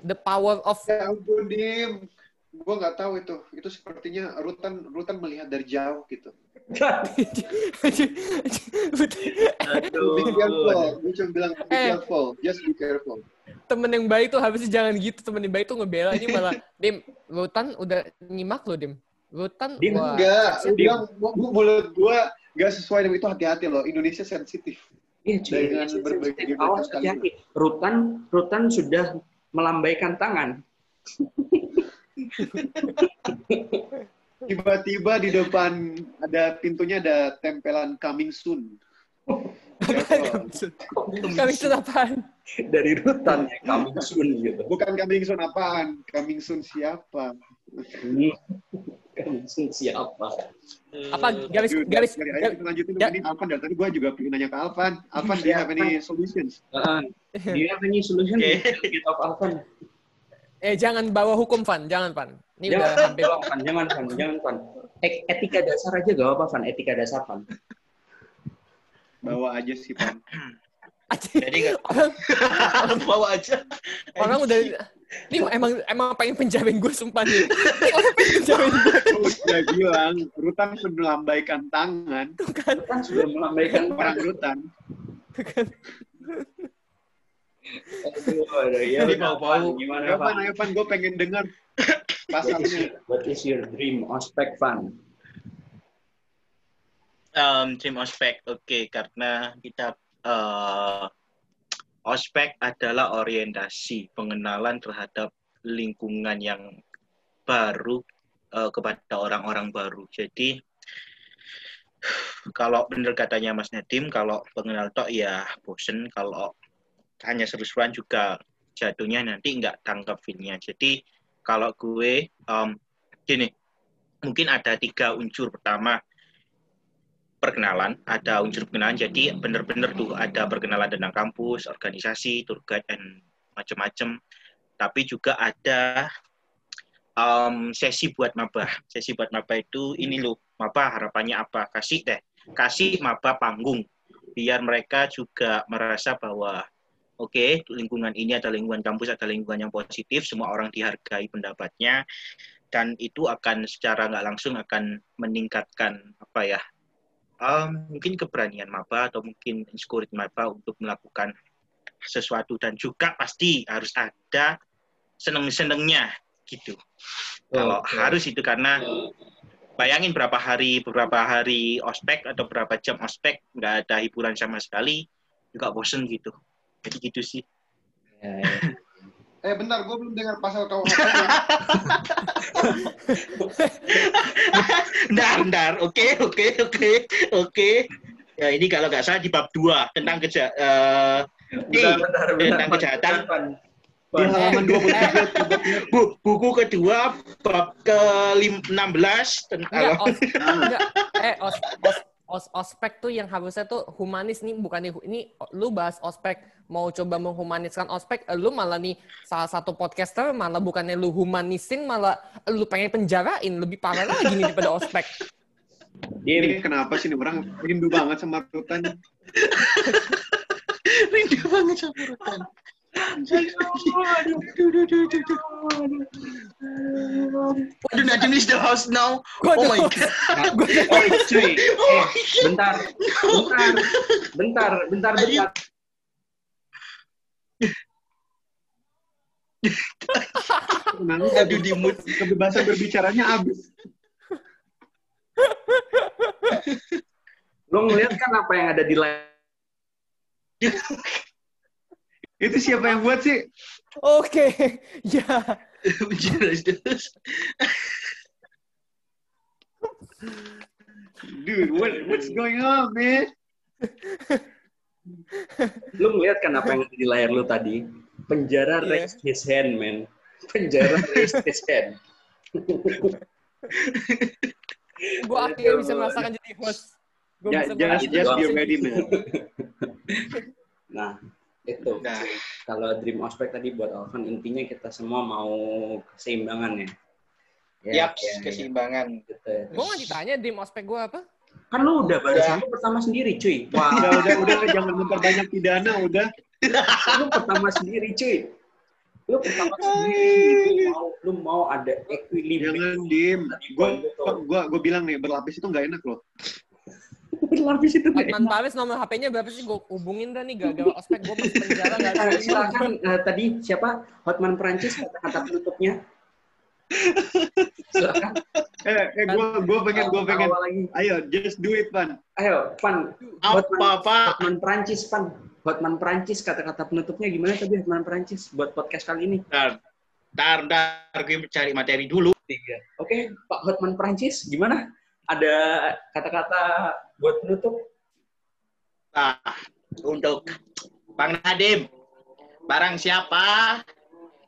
The power of Ya ampun, Dim. Gue nggak tahu itu. Itu sepertinya Rutan Rutan melihat dari jauh gitu. Be careful. Gue cuma bilang be Eh. careful. Just be careful. temen yang baik tuh harusnya jangan gitu. Temen yang baik tuh ngebela ini malah Dim, Rutan udah nyimak lo Dim. Rutan Dim, wah. Enggak, lu bilang mu- mu- mulut gue nggak sesuai dengan itu hati-hati loh. Indonesia sensitif. Iya, cuy. Dengan berbagai Awas hati-hati. Rutan, Rutan sudah melambaikan tangan. Tiba-tiba di depan ada pintunya ada tempelan coming soon. Kami itu apaan? Dari Rutan ya, coming soon gitu. Bukan coming soon apaan? Coming soon siapa? Coming soon siapa? Apa garis garis, dari aja garis kita lanjutin ga- ini Alvan dari tadi gue juga pengen nanya ke Alvan. Alvan, do you have any solutions? Uh, do you have any solution Oke. to get off Alvan? Eh jangan bawa hukum Van, jangan Van. Ini udah Jangan, hampir jangan, Van. jangan, Van. Jangan, Van. E- Etika dasar aja gak apa-apa, Van. Etika dasar, Van. Bawa aja sih, Pan. Jadi nggak orang, bawa aja. orang udah ini emang emang pengen penjamin gue sumpah nih. Ini orang pengen penjamin gue udah bilang, Rutan melambaikan tangan. Kan sudah melambaikan Orang Rutan. Aduh, aduh, ya Jadi udah, bau-bau. Gimana, Ayo, Van? Pan, ayo, Pan. Gue pengen dengar What pasalnya. your, what is your dream ospek, Van? Um, dream ospek, oke, karena kita eh, ospek adalah orientasi pengenalan terhadap lingkungan yang baru eh, kepada orang-orang baru. Jadi [SIGHS] kalau benar katanya Mas Nadim, kalau pengenal tok ya bosen, kalau hanya seru-seruan juga jatuhnya nanti nggak tangkap feel-nya. Jadi kalau gue em, gini, mungkin ada tiga unsur pertama perkenalan, ada unsur perkenalan. Jadi benar-benar tuh ada perkenalan tentang kampus, organisasi, tour guide, dan macam-macam. Tapi juga ada um, sesi buat maba. Sesi buat maba itu ini loh, maba harapannya apa? Kasih deh, kasih maba panggung. Biar mereka juga merasa bahwa oke, lingkungan ini ada lingkungan kampus, ada lingkungan yang positif, semua orang dihargai pendapatnya, dan itu akan secara nggak langsung akan meningkatkan apa ya um, mungkin keberanian maba atau mungkin insecurity maba untuk melakukan sesuatu dan juga pasti harus ada seneng-senengnya gitu. Kalau Oke. harus itu karena bayangin berapa hari beberapa hari ospek atau berapa jam ospek nggak ada hiburan sama sekali juga bosen gitu. Jadi gitu sih. Ya, ya. Eh, bentar. Gue belum dengar pasal KUHP. Bentar, bentar. Oke, oke, oke, oke. Ya, ini kalau nggak salah di bab 2 tentang keja eh, di- Bentar, bentar, bentar, tentang kejahatan. Di halaman 23. Bu- buku kedua bab ke-16 tentang Enggak, os, enggak, eh os, os, os, ospek tuh yang harusnya tuh humanis nih bukan nih ini lu bahas ospek mau coba menghumaniskan ospek eh, lu malah nih salah satu podcaster malah bukannya lu humanisin malah lu pengen penjarain lebih parah lagi nih daripada ospek [LAUGHS] Ini kenapa sih nih orang rindu banget sama Rutan? [LAUGHS] rindu banget sama Rutan. Waduh, Nadim is the house now. Oh [LAUGHS] my god. Oh, cuy. Eh, bentar. Bentar. Bentar, bentar, bentar. Tenang, Aduh, di mood. kebebasan berbicaranya habis. [LAUGHS] Lo ngeliat kan apa yang ada di layar? [LAUGHS] Itu siapa yang buat sih? oke [LAUGHS] ya Jelas, jelas. Dude, what, what's going on, man? Lo ngeliat kan apa yang di layar lo tadi? Penjara Iya. raised his hand, man. Penjara raised his hand. gue akhirnya bisa merasakan jadi host gue Ja- bisa Just, merasakan just be ready, man. [LAUGHS] Nah, Itu. Nah. Kalau dream ospek tadi buat Alvan intinya kita semua mau keseimbangan ya. Ya, Yap, ya, ya. keseimbangan. Gitu. Gue nggak ditanya dream ospek gue apa? Kan lu udah barusan lu pertama sendiri, cuy. Wah, [LAUGHS] Udah, udah, udah, jangan memperbanyak pidana, udah. lu pertama sendiri, cuy. Lu pertama sendiri, lu mau, lu mau ada equilibrium. Jangan diem. Gue gua, gua bilang nih, berlapis itu nggak enak loh. Berlapis itu Hotman Paris nomor HP-nya berapa sih? Gue hubungin dah nih gagal ospek gue masuk penjara nggak Eh, terima. silakan eh, tadi siapa Hotman Perancis kata-kata penutupnya silakan Eh, eh gua, gua pengen, gua pengen. Lagi Ayo, just do it, Pan. ayo Pan Apa, Hotman, Pak? Hotman Perancis Pan Hotman Perancis kata-kata penutupnya gimana tadi Hotman Perancis buat podcast kali ini Ntar, ntar, ntar gue cari materi dulu. oke Pak Hotman Perancis gimana ada kata-kata buat penutup Nah, untuk Bang Nadim, barang siapa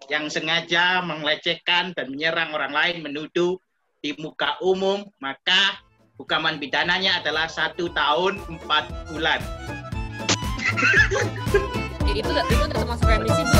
yang sengaja melecehkan dan menyerang orang lain menuduh di muka umum, maka hukuman pidananya adalah satu tahun empat bulan. [LAUGHS] Itu itu termasuk remisi?